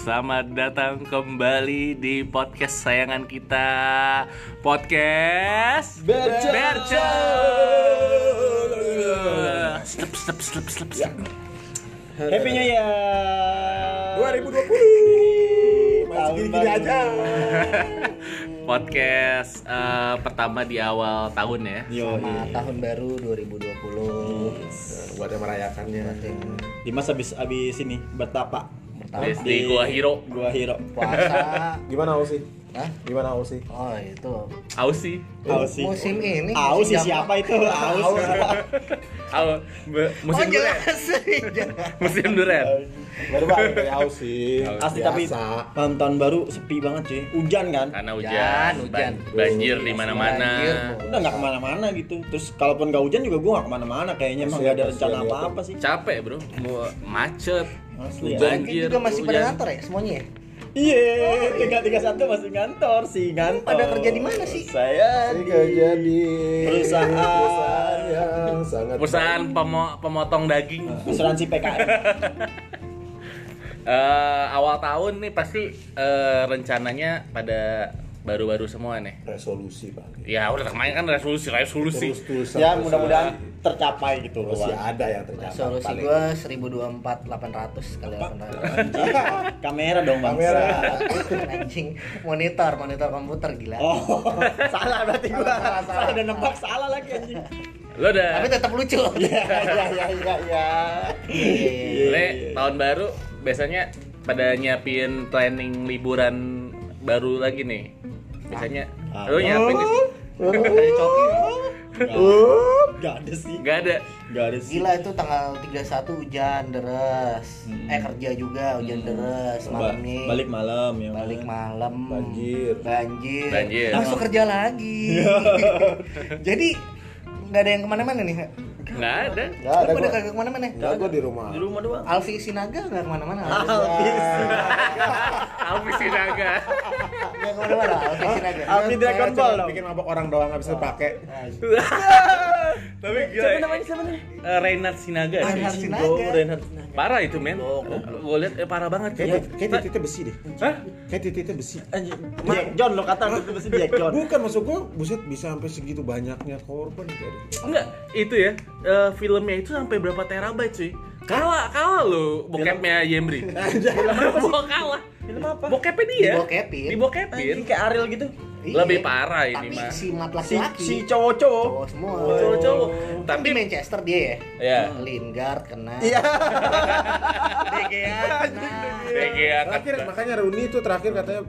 Selamat datang kembali di podcast sayangan kita. Podcast Bercel. Bercel Slep slep slep slep slep. Happy New Year. 2020 Masih gini-gini aja. Podcast eh, pertama di awal tahun ya. Yo, Selamat tahun baru 2020 Buat yang merayakannya. Buat yang Dimas habis habis ini bertapa pertama Di, di Gua Hero Gua Hero. puasa Gimana Ausi? Hah? Gimana Ausi? Oh itu Ausi Aus sih. Musim ini Aus musim siapa itu? Aus. Au, be- musim Oh durian. Musim durian Baru balik dari Ausi Asli tapi malam tahun baru sepi banget cuy. Hujan kan? Karena Hujan, hujan, hujan. ban- banjir di mana-mana Banjir, Udah nggak ke mana-mana gitu. Terus kalaupun nggak hujan juga gua nggak ke mana-mana. Kayaknya emang nggak ada rencana apa-apa sih. Capek bro, mau macet Asli ya. Hujan. Juga masih pada ngantor ya semuanya ya? Iya, tiga tiga satu masih ngantor sih ngantor. Pada kerja di mana sih? Saya di kerja di Perusahaan. perusahaan yang sangat Perusahaan pemo- pemotong daging asuransi PKN. Eh, awal tahun nih pasti eh, rencananya pada baru-baru semua nih. resolusi Pak Ya udah kemarin kan resolusi, resolusi. Terus ya mudah-mudahan tercapai gitu loh. masih ada yang tercapai Solusi paling. gua 1024 800 kali 800 Kamera dong bang. Kamera. Anjing monitor, monitor komputer gila Oh, salah berarti gua. Salah, salah, Salah udah salah. nebak salah lagi anjing. Lo udah Tapi tetap lucu Iya, iya, iya, iya, iya. Iya, Le, tahun baru biasanya pada nyiapin planning liburan baru lagi nih. Biasanya Ah. lo nyiapin Dari Coki Gak ada sih. Gak ada. Gak ada sih. Gila itu tanggal 31 hujan deres. Eh kerja juga hujan deres Ba- malamnya. balik malam ya. Balik malam. Banjir. Banjir. Banjir. Masuk kerja lagi. Jadi nggak ada yang ke mana-mana nih. Nggak ada. Nggak ada Lu pada gua. kagak ke mana-mana. Nggak, gua di rumah Di rumah doang. Alfi Sinaga nggak ke mana-mana. Alfi Alfi Sinaga. Nggak ke mana-mana. Dragon Ball cuma dong. bikin mabok orang doang nggak bisa dipakai Tapi gila. Siapa namanya siapa namanya? Eh, Reinhard Sinaga. Reinhard Sinaga. Oh, Reinhard Sinaga. Parah itu men. Gue lihat eh, parah banget kayak titiknya besi deh Hah? kayak titiknya besi. Jack John lo kata itu mesti Jack John. bukan maksud gua buset bisa sampai segitu banyaknya korban gitu Enggak, itu ya. eh, filmnya itu sampai berapa terabyte cuy? Kalah, kalah lo bokepnya Yemri. Apa kalah? Film apa? Bokepnya dia. Dibokepin. Dibokepin. Anjing kayak Ariel gitu. Iya. Lebih parah ini Tapi mah. si mat Si laki-laki. si cowok-cowok. cowok semua. Cowok-cowok. Tapi Tapi di Manchester dia ya. ya. Lingard kena. Iya. De Gea kena. Ya terakhir makanya Rooney itu terakhir katanya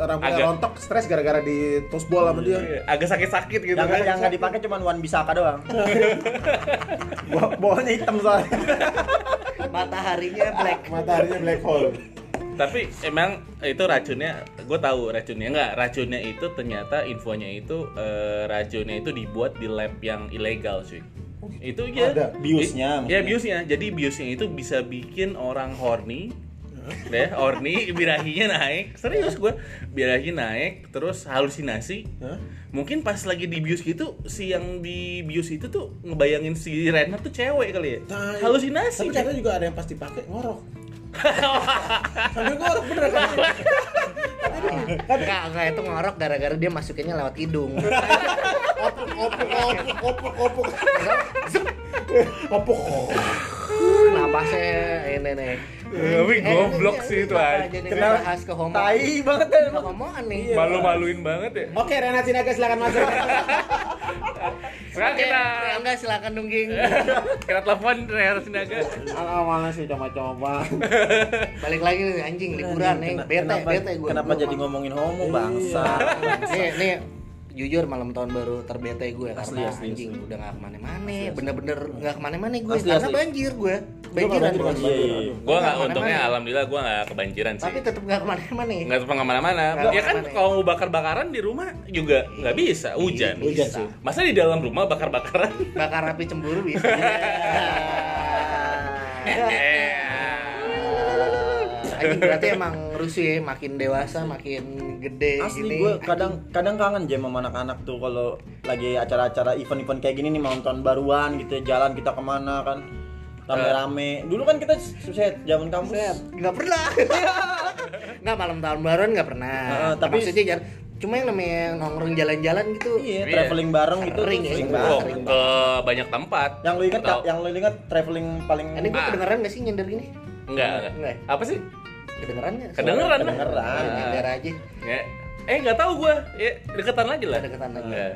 rambutnya Agak- rontok stres gara-gara di tossball sama dia agak sakit-sakit gitu Yang kan. yang nggak dipakai cuma Wan Bisaka doang. Bo- Bolanya hitam soalnya. Mataharinya black. mataharinya black hole Tapi emang itu racunnya, gue tahu racunnya enggak. Racunnya itu ternyata infonya itu eh, racunnya itu dibuat di lab yang ilegal cuy. Itu ya. Ada biusnya Ya biusnya. Jadi biusnya itu bisa bikin orang horny deh horny birahinya naik. Serius gue birahi naik terus halusinasi. Hah? mungkin pas lagi di bius gitu si yang di bius itu tuh ngebayangin si Renard tuh cewek kali ya. Tai. halusinasi tapi katanya juga ada yang pasti pakai ngorok. Sambil ngorok bener kan Enggak, enggak itu ngorok gara-gara dia masukinnya lewat hidung. opuk opuk opuk. Opuk opuk. Opuk. Napasnya ini nih. Tapi Eh, goblok ini- sih itu, kenapa Ay. Jadi Kenapa? bahas ke homo. Tai banget ya. Kehomoan nih. malu-maluin banget ya oke Renat Sinaga silakan masuk sekarang kita enggak silakan nungging. kita telepon Renard Sinaga awalnya sih coba-coba Balik lagi nih anjing liburan nih. Bete, kenapa, bete gue. Kenapa jadi ngomongin homo bangsa? Nih, nih jujur malam tahun baru terbete gue Asli, karena asli, anjing asli. udah nggak ke mana-mana bener-bener nggak ke mana-mana gue Asli, karena asli. banjir gue banjiran banjir, gue banjir. Iya, iya, iya. gue nggak Nggak untungnya alhamdulillah gue nggak kebanjiran sih tapi tetap nggak ke mana-mana nih nggak sempat ke mana-mana ya kan kalau mau bakar-bakaran di rumah juga nggak bisa hujan Bisa. Hujan sih. masa di dalam rumah bakar-bakaran bakar api cemburu bisa Anjing berarti emang rusuh ya makin dewasa makin gede Asli gini. gue kadang kadang kangen jam sama anak-anak tuh kalau lagi acara-acara event-event kayak gini nih mau nonton baruan gitu ya, jalan kita ke mana kan rame-rame. Dulu kan kita set zaman kampus. nggak pernah nggak malam tahun baruan nggak pernah Heeh, tapi- maksudnya jangan cuma yang namanya nongkrong jalan-jalan gitu Iya, Iya. traveling bareng gitu Sering ya, banget. Oh, ke banyak tempat. Yang lu inget Tahu. yang lu inget traveling paling ini gua Ah. kedengeran nggak sih nyender gini Enggak, enggak. Enggak. Apa sih? Kedengeran nggak Kedengeran. Kedengeran. Ya, nyender aja Ya. Eh, nggak tahu gua. Ya, deketan lagi lah. Deketan lagi. Iya.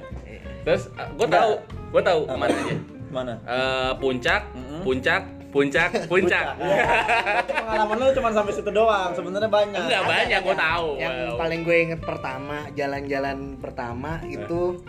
Terus ah, gua tahu, gua tahu mana aja. Mana? Eh, puncak, Mm-mm. puncak, puncak, puncak. Iya. Pengalaman lu cuma sampai situ doang. Sebenarnya banyak. Enggak banyak, gua tahu. yang Wow. paling gue inget pertama jalan-jalan pertama itu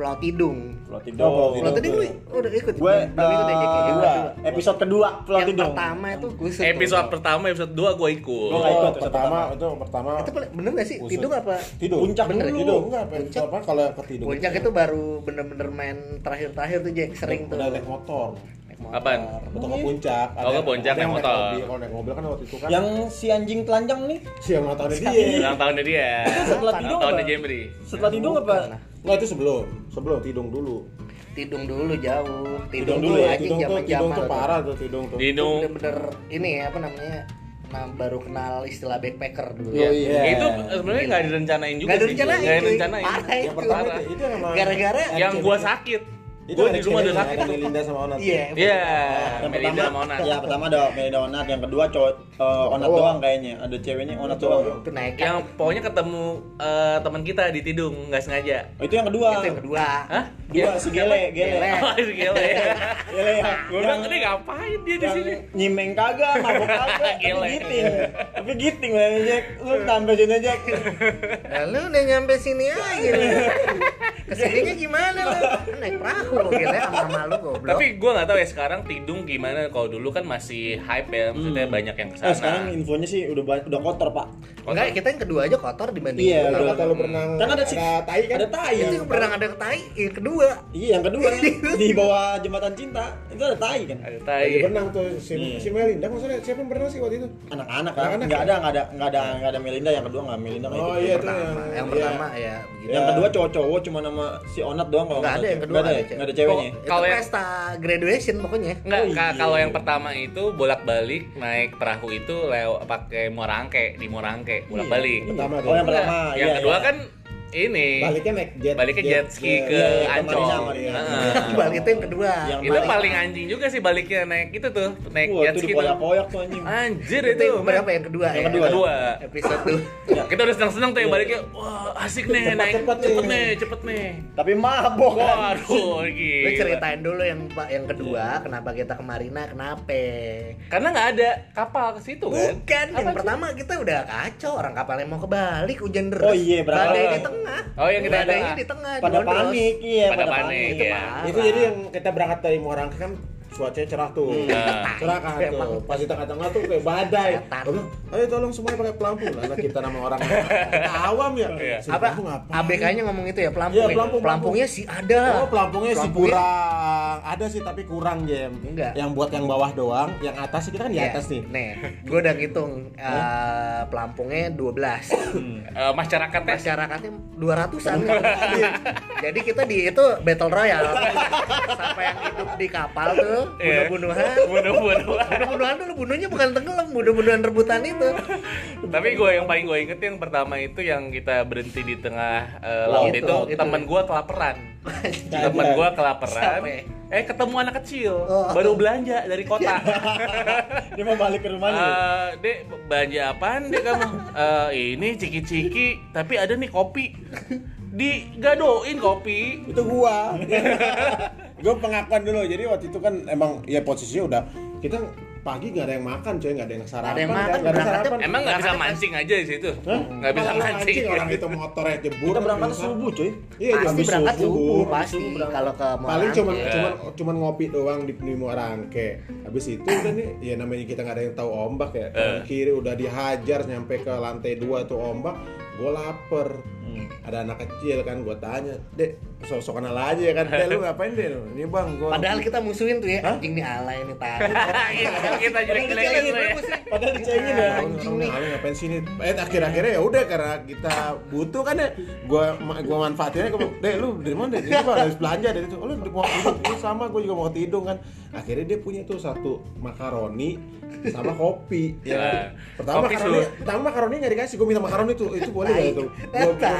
Pulau Tidung Pulau Oh, Tidung. Pulau Pulau Tidung lu udah ikut Gue belum ikut ya? Yang kedua. kedua. Episode kedua Pulau yang Tidung. pertama itu gue Episode pertama, episode 2 gua ikut. Gua nggak ikut Oh, episode pertama itu pertama itu paling- bener gak sih. Tidung apa Tidung. Puncak bener dulu. Tidung enggak apa Puncak. apa kalau ke Tidung. Puncak itu baru bener-bener main terakhir-terakhir tuh Jack sering tuh udah naik motor. Motor. Apaan? Betul ke puncak. Oh, ke yang- puncak, yang naik motor. mobil. Kalau naik mobil kan waktu itu kan Yang si anjing telanjang nih si yang motornya Sekali. dia. Ulang tahunnya dia. setelah Ulang Tidung tahunnya apa? Jemri. Setelah Tidung apa? Nah, Enggak itu sebelum. Sebelum Tidung dulu. Tidung dulu jauh Tidung dulu ya. aja Tidung tuh Tidung tuh parah tuh Tidung tuh. Tidung. bener-bener ini ya apa namanya nah, baru kenal istilah backpacker dulu Iya, Iya. Itu sebenarnya nggak direncanain juga Gak ada sih. rencana Nggak itu direncanain. parah Yang itu pertama Parah. itu, itu yang gara-gara Yang gua sakit. Itu Gua di rumah udah sakit ada. Melinda sama Onat. iya Iya, Yang Melinda pertama, sama Onat. ya pertama ada Melinda Onat, yang kedua cowok eh, Onat doang kayaknya. Ada ceweknya Onat doang. naik Yang pokoknya ketemu eh, teman kita di Tidung nggak sengaja. Oh, itu yang kedua. itu yang kedua Hah? Dua si Gele, Gele. Oh, si Gele. Gele ya. Gue bilang ini ngapain dia di sini? nyimeng kagak, mabok kagak, tapi Gele. giting. Tapi giting lah Jack. Lu sampai sini Jack. Nah, lu udah nyampe sini aja nih. Ke sininya gimana lu? Kan Naik perahu gitu ya sama goblok. Tapi gue nggak tahu ya sekarang Tidung gimana. Kalau dulu kan masih hype ya, maksudnya banyak yang Eh, sekarang ke sana. infonya sih udah udah kotor, Pak. enggak kita yang kedua aja kotor dibanding Iya, udah. kata lu berenang Kan ada si tai kan? Ada tai. itu yang pernah ada tai yang kedua Iya, yang kedua di bawah jembatan cinta. Itu ada tai kan. Ada Lagi tai. berenang tuh si, Iya. si Melinda maksudnya siapa yang berenang sih waktu itu? Anak-anak kan. Ya? ada, enggak ada, enggak ada, enggak ada Melinda yang kedua enggak Melinda nggak Oh iya pertama yang yang iya. pertama ya begitu Yang kedua cowok-cowok cuma nama si Onat doang kalau Nggak ada yang kedua Nggak ada, ada ya? ceweknya. Kalau yang- pesta graduation pokoknya Enggak, Oh, iya. kalau yang pertama itu bolak-balik naik perahu itu lew pakai Morangke di Morangke bolak-balik. Iya. Pertama Oh, yang pertama. yang iya, kedua iya. kan ini Baliknya naik jet. baliknya jet ski Iya, ke iya, iya, ke Ancol. Marina. Heeh. balik itu yang kedua Yang itu paling anjing juga sih baliknya naik itu tuh naik Wah, jet ski tuh. dipoyak-poyak tuh anjing. Anjir itu itu. berapa yang kedua Yang ya? kedua. Kedua. episode tuh Kita udah senang-senang tuh yang baliknya. Wah, asik nih Cepet, naik cepet cepet nih. cepet nih. Tapi mabok. Waduh, gila. ceritain dulu yang pak yang kedua kenapa kita ke Marina kenapa Karena nggak ada kapal ke situ kan? bukan yang pertama kita udah kacau orang kapalnya mau kebalik hujan deras Oh iya, berangkat. Tengah Oh, yang kita ada. di tengah Pada panik, iya, Pada pada, panik, panik. parah. Itu jadi yang kita berangkat dari Morangke kan cuacanya cerah tuh. Nah. Cerah kan tuh. Pas di tengah-tengah tuh kayak badai. Bilang, ayo tolong semuanya pakai pelampung. Lah kita nama orang kita awam ya. Iya. Si apa ngapain? ABK-nya ngomong itu ya pelampung Iya, ya? pelampung, pelampungnya sih ada Oh, pelampungnya sih kurang. Ada sih tapi kurang, Jem. Enggak. Yang buat yang bawah doang, yang atas sih kita kan di Ya, atas nih. nih gue udah ngitung eh, pelampungnya 12 Eh, masyarakatnya masyarakatnya 200-an jadi kita di itu battle royale sampai yang hidup di kapal tuh Iya. bunuh-bunuhan bunuh-bunuh. bunuh-bunuhan dulu bunuhnya bukan tenggelam bunuh-bunuhan rebutan itu Tapi gue yang paling gue inget yang pertama itu yang kita berhenti di tengah eh, laut itu, itu, itu. teman gue kelaparan. Temen gue kelaparan. Ya? Eh ketemu anak kecil Oh. baru belanja dari kota. Dia mau balik ke rumahnya. Eh, dek belanja apaan dek kamu? Eh, ini ciki-ciki tapi ada nih kopi. Digadoin kopi. Itu gua. gua pengakuan dulu. Jadi waktu itu kan emang ya posisinya udah kita pagi nggak ada yang makan coy nggak ada yang sarapan Nggak ada yang kan, makan, nggak ada berangkatnya- sarapan Emang nggak bisa mancing aja di situ? Hah? Nggak bisa Malah mancing. orang itu motornya jebur Kita berangkat subuh, cuy. iya pasti habis berangkat subuh, subuh pasti kalau ke paling Morangke. cuman Iya. cuman cuman ngopi doang di, di Muarangke habis itu kan nih ya namanya kita nggak ada yang tahu ombak ya kanan kiri udah dihajar nyampe ke lantai dua tuh ombak gue lapar Hmm. ada anak kecil kan gue tanya dek sok-sok kenal aja ya kan dek lu ngapain dek ini bang gue Padahal kita musuhin tuh ya, Hah? anjing nih alay nih tahu. Kita- jelek-jelekin lu ya. Padahal dicengin ya. Anjing nih. Kamu ngapain sini? Eh akhir-akhirnya ya udah karena kita butuh kan ya. Gua ma- gua manfaatinnya gua, "Dek, lu dari mana, Dek?" Ini Pak, habis belanja dari itu. Oh, lu mau Ini sama gua juga mau hidung kan. Akhirnya dia punya tuh satu makaroni sama kopi ya. Pertama makaroni, pertama makaroni nggak dikasih, gua minta makaroni tuh. Itu boleh gak itu? Gua, gua.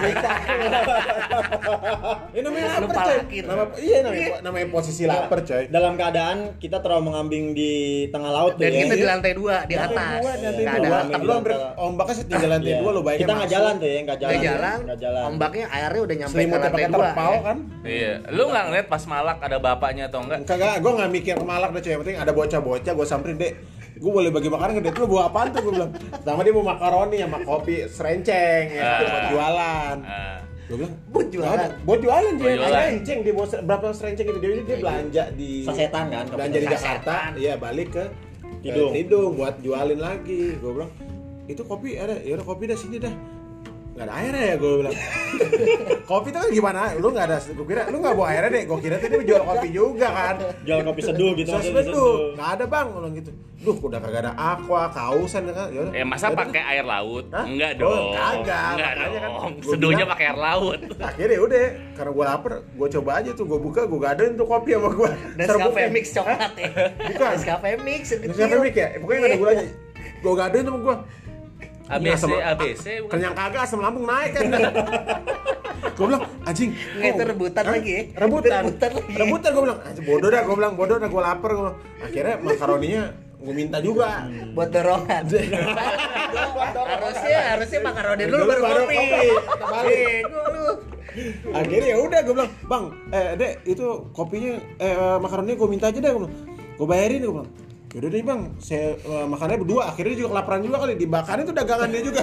Ini namanya lapar, coy. Nama, iya namanya, namanya posisi lapar, coy. Dalam keadaan kita terlalu mengambing di tengah laut tuh Dan ya. kita di lantai dua di Lantai atas. dua, lantai Nggak dua. ada atap. Lu hampir ombaknya setinggi lantai Iya. dua lu bayangin Kita nggak masuk. jalan tuh ya, nggak jalan. Nggak jalan, ombaknya airnya udah nyampe ke lantai pakai dua. terpal kan Iya, lu nggak ngeliat pas malak ada bapaknya atau enggak? kagak gue nggak mikir ke malak deh cuy yang penting ada bocah-bocah gue samperin dek gue boleh bagi makanan ke dek lu bawa apaan tuh gue bilang pertama dia mau makaroni sama kopi serenceng ya Ah. buat jualan Nah, gue bilang Buat jualan. Buat jualan jualan. serenceng dia bawa berapa serenceng itu dia dia belanja di Sasetan kan, belanja di. Jakarta iya balik ke Tidung. ke Tidung buat jualin lagi gue bilang itu kopi ada ya udah kopi dah sini dah nggak ada airnya ya gue bilang kopi itu kan gimana lu nggak ada gue kira lu nggak bawa airnya deh gue kira tuh dia jual kopi juga kan Jual kopi seduh gitu. Maksudnya bedu, nggak ada bang, bilang gitu. Duh, udah kagak ada aqua, kausan kan. Yaudah. eh masa Yaudah. pakai air laut? Hah? Enggak Oh, dong. kagak, Enggak makanya kan dong. gua Seduhnya pakai air laut. Akhirnya ya udah, karena gue lapar, gue coba aja tuh, gue buka, gue gadoin tuh kopi sama gue. Nescafe mix coklat ya. Bukan. Nescafe mix. Nescafe mix ya, pokoknya nggak ada gulanya. Gue gadoin sama gue. ABC, ABC. bukan? Kenyang kagak, asam lambung naik kan. gue bilang, anjing. Nggak, itu kok- rebutan Hah? lagi ya? Rebutan. Rebutan lagi. Rebutan gue bilang, anjing bodoh dah, gue bilang bodoh dah, gue lapar. Gua bilang. Akhirnya makaroninya gue minta juga. buat dorongan. harusnya harusnya makaroni dulu Dulu baru kopi. balik. Bego lu. akhirnya ya udah gue bilang bang eh dek itu kopinya eh makaroninya gue minta aja deh gue bilang gue bayarin gue bilang Yaudah deh bang, saya eh, makannya berdua. Akhirnya juga kelaparan juga kali dibakarin tuh dagangan dia juga.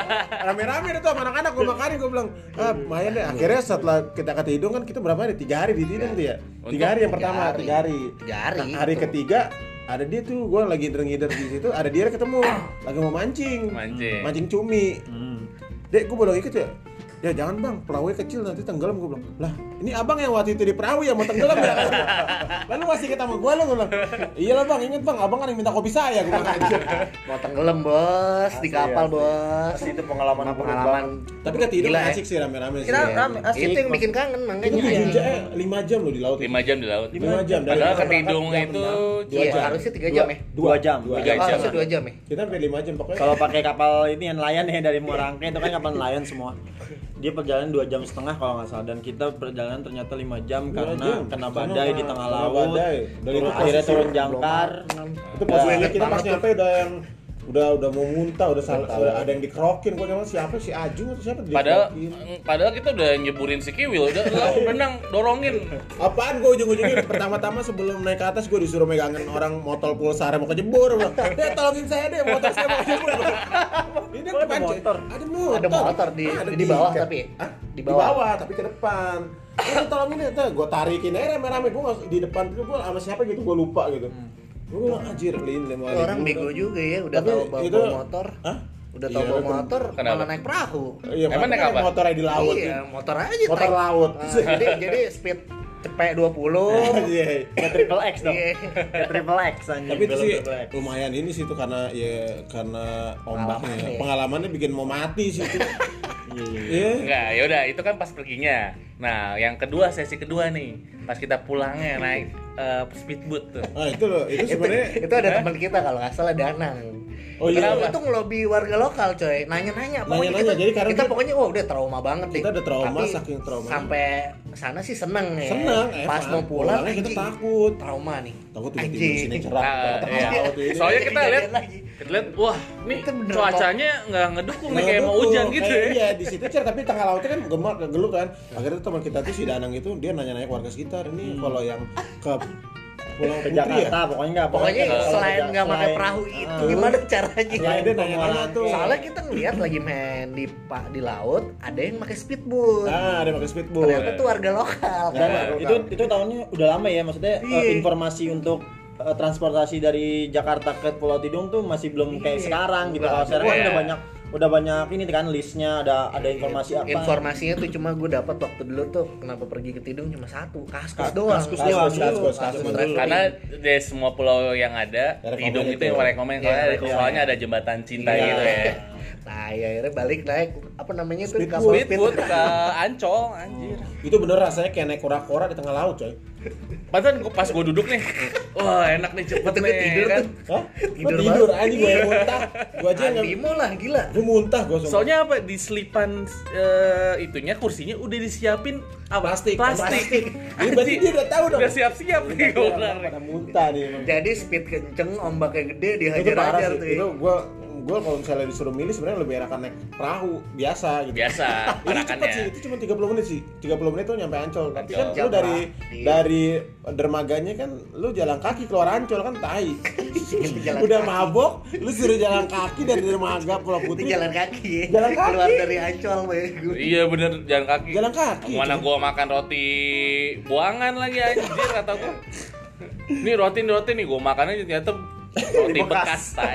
Rame-rame deh tuh sama anak-anak gue makanin gue bilang, ah lumayan deh. Akhirnya setelah kita ke Tidung kan kita berapa hari? Tiga hari di Tidung tuh ya. Tiga hari yang Tiga pertama, tiga hari. Tiga hari. Nah, hari ketiga ada dia tuh gue lagi ngider di situ ada dia ketemu lagi mau mancing Mancing. mancing cumi Hmm. Dek, gue boleh ikut ya? Ya jangan bang, perahunya kecil nanti tenggelam gue bilang. Lah, ini abang yang waktu itu di perahu ya mau tenggelam ya? Lalu masih kita sama gue lo gue bilang. Iya lah bang, inget bang, abang kan yang minta kopi saya gue bilang aja. Mau tenggelam bos di kapal bos. Asli itu pengalaman Pengalaman. Tapi kan tidur Gila, ya. asik sih rame-rame sih. Kita Iya. rame, asik. Itu yang bikin kangen Itu makanya. tujuh jam, eh, lima jam loh di laut. 5 jam di laut. Lima jam. Padahal kita ke Tidung berangkat jam itu. Dua Iya, jam. harusnya tiga jam ya. Dua jam. Dua jam. harusnya dua jam ya. Kita sampai lima jam pokoknya. Kalau pakai kapal ini yang nelayan ya dari Morangke itu kan kapal nelayan semua. Dia perjalanan dua jam setengah kalau nggak salah dan kita perjalanan ternyata lima jam Dua karena jam. kena Karena badai di tengah laut. badai. Dan itu akhirnya turun jangkar. itu posisinya inget kita pas nyampe udah yang udah udah mau muntah udah salah udah ada yang dikerokin gue nyampe siapa si Ajung atau siapa Padahal dikerokin. padahal kita udah nyeburin si Kiwil, udah lah benang dorongin. apaan gue ujung-ujungnya pertama-tama sebelum naik ke atas gue disuruh megangin orang motor pulsar mau kejebur deh tolongin saya deh motor saya mau kejebur ini ada motor? ada motor Ada motor di- Ada di bawah tapi? Hah? Di di bawah. bawah. tapi ke depan Udah tolongin deh gue tarikin aja rame-rame gue di depan itu gue sama siapa gitu gue lupa gitu gue bilang anjir lin lima Orang ribu." bego juga ya, udah tahu bawa, itu- motor. Hah? Udah tahu Iya, bawa itu- motor, Kenapa? malah naik perahu. Iya, Emang naik apa? Motornya di laut. Iya, motor aja. Motor trek. laut. Ah, jadi jadi speed cepet 20. Iya. Kayak triple X dong. Iya. Triple X anjing. Tapi itu sih triple X. lumayan ini sih tuh karena ya karena ombaknya Pengalamannya. bikin mau mati sih itu. Iya, iya. Iya. Enggak, ya udah itu kan pas perginya. Nah, yang kedua sesi kedua nih, pas kita pulangnya naik eh, speedboat tuh. Ah itu loh, itu itu, sebenarnya itu ada teman kita kalau nggak salah Danang. Oh iya. Kenapa? Itu ngelobi warga lokal coy, nanya-nanya. Pokoknya Nanya-nanya, kita, jadi karena kita dia- pokoknya wah udah trauma banget deh. Kita udah trauma, Tapi saking traumanya. Sampai sana sih seneng ya. senang eh Pas mau pulang kita takut. Trauma nih. Takut tiba-tiba sini cerah. Tengah-tengah iya. Soalnya kita lihat. Kita lihat, wah, ini cuacanya nggak ngedukung nih Nah, kayak mau hujan gitu Kayak ya. Iya, di situ cer tapi tengah lautnya kan gemak geluh kan. Akhirnya teman kita tuh si Danang itu dia nanya-nanya ke warga sekitar ini kalau yang ke Pulau Ke Putri ya. Jakarta pokoknya nggak Pokoknya selain nggak pakai perahu itu Ah. gimana caranya? Selain dia nanya-nanya tuh. Soalnya kita ngeliat lagi main di pak di laut, ada yang pakai speedboat. Ah, ada pakai speedboat. Ternyata tuh warga lokal. Dan kan? itu itu tahunnya udah lama ya maksudnya eh, Iya. informasi untuk eh, transportasi dari Jakarta ke Pulau Tidung tuh masih belum kayak Iya. sekarang gitu. Kalau sekarang kan iya. udah banyak udah banyak ini kan listnya ada ada informasi apa Informasinya tuh cuma gue dapat waktu dulu tuh kenapa pergi ke Tidung cuma satu kaskus Ka- doang. kaskus Kaskus, doang kaskus, kaskus dulu. Karena dari semua pulau yang ada, Rekomen hidung itu itu. yang rekomen Iya, soalnya, iya. soalnya ada jembatan cinta Iya. gitu ya. Nah, ya akhirnya balik naik apa namanya tuh Speedboat. kapal Speedboat ke Ancol, anjir. Itu bener rasanya kayak naik kora-kora di tengah laut, coy. Padahal gua- pas gue duduk nih, wah enak nih cepet nih gue tidur kan. tuh. Hah? Tidur Tidur, anjing gue yang muntah. Gue aja yang Andimo lah gila. gue muntah gue Soalnya apa di selipan eh, itunya kursinya udah disiapin apa? Plastik. Plastik. Jadi berarti dia udah tahu dong. Udah siap-siap nih pada muntah nih emang. Jadi speed kenceng, ombaknya gede, itu dihajar-hajar tuh. Itu ya. gue gue kalau misalnya disuruh milih sebenarnya lebih enakan naik perahu biasa gitu. Biasa, Itu cepet sih, itu cuma 30 menit sih. 30 menit tuh nyampe Ancol. Tapi kan Ancol. lu dari Iya. dari dermaganya kan lu jalan kaki keluar Ancol kan tai. Udah kaki. mabok, lu suruh jalan kaki dari dermaga Pulau Itu Putri. jalan kaki ya. Jalan kaki. Keluar dari Ancol we. Iya bener jalan kaki. Jalan kaki. Mana gua makan roti buangan lagi anjir kata gua. Nih roti roti nih gua makannya ternyata roti bekas tai.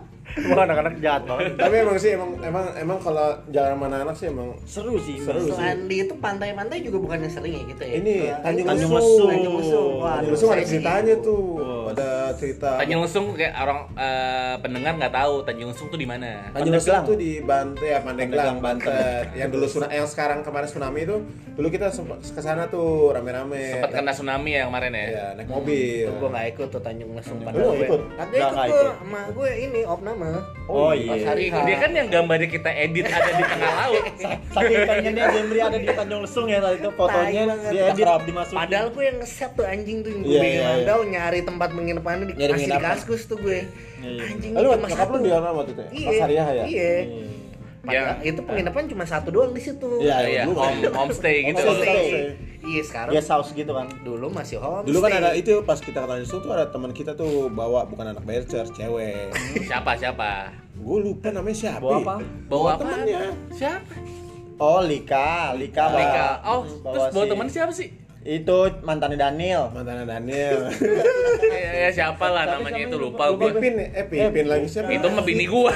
Wah, anak-anak jahat banget. Tapi emang sih emang emang emang kalau jalan sama anak sih emang Seru sih. Seru sih. Selain di itu pantai-pantai juga bukannya sering ya gitu ya. ini Ke- Tanjung Tanjung Lesung. Tanjung Lesung. Tanjung Lesung ada ceritanya tuh. Ada cerita. Tanjung Lesung kayak orang eh, pendengar nggak tahu Tanjung Lesung tuh di mana. Tanjung Lesung tuh di Banten ya Pandeglang, Banten. yang dulu suna- yang sekarang kemarin tsunami itu dulu kita sempat ke sana tuh rame-rame. Sempat kena tsunami ya kemarin ya. Iya, naik mobil. Gue gak ikut tuh Tanjung Lesung nggak gue. ikut? Nggak, ikut nggak gue ikut. sama gue ini opname. Oh, Pas iya. hari H. Dia kan yang gambarnya kita edit ada di tengah laut. Saking pengennya Jemri ada di Tanjung Lesung ya tadi itu fotonya banget. diedit dimasukin. Padahal gue yang nge-set tuh anjing tuh yang gue Iya, iya, iya. mandau nyari tempat penginapannya di di penginapan. kaskus tuh gue. Iya. Anjing Lu cuma nyokap lu di mana waktu itu ya? Iya. Pas Hariah ya? Iya. Padahal itu penginapan cuma satu doang di situ. Iya, Iya, dulu home, homestay gitu. Homestay. Homestay. Iya sekarang Guest house gitu kan. dulu masih home. Dulu kan ada itu pas kita ke Tanjung Lesung tuh ada teman kita tuh bawa bukan anak Belcer, cewek. Siapa siapa? Gue lupa namanya siapa. Bawa ya? apa? Bawa apa? temennya. Siapa? Oh, Lika, Lika bawa. Lika. Oh, bawa terus bawa si- teman siapa sih? Itu mantannya Daniel. Mantan Daniel. Ya, ya siapa lah Tapi namanya itu lupa lupa? gua. Pipin, eh Pipin lagi siapa? Itu mah bini gua.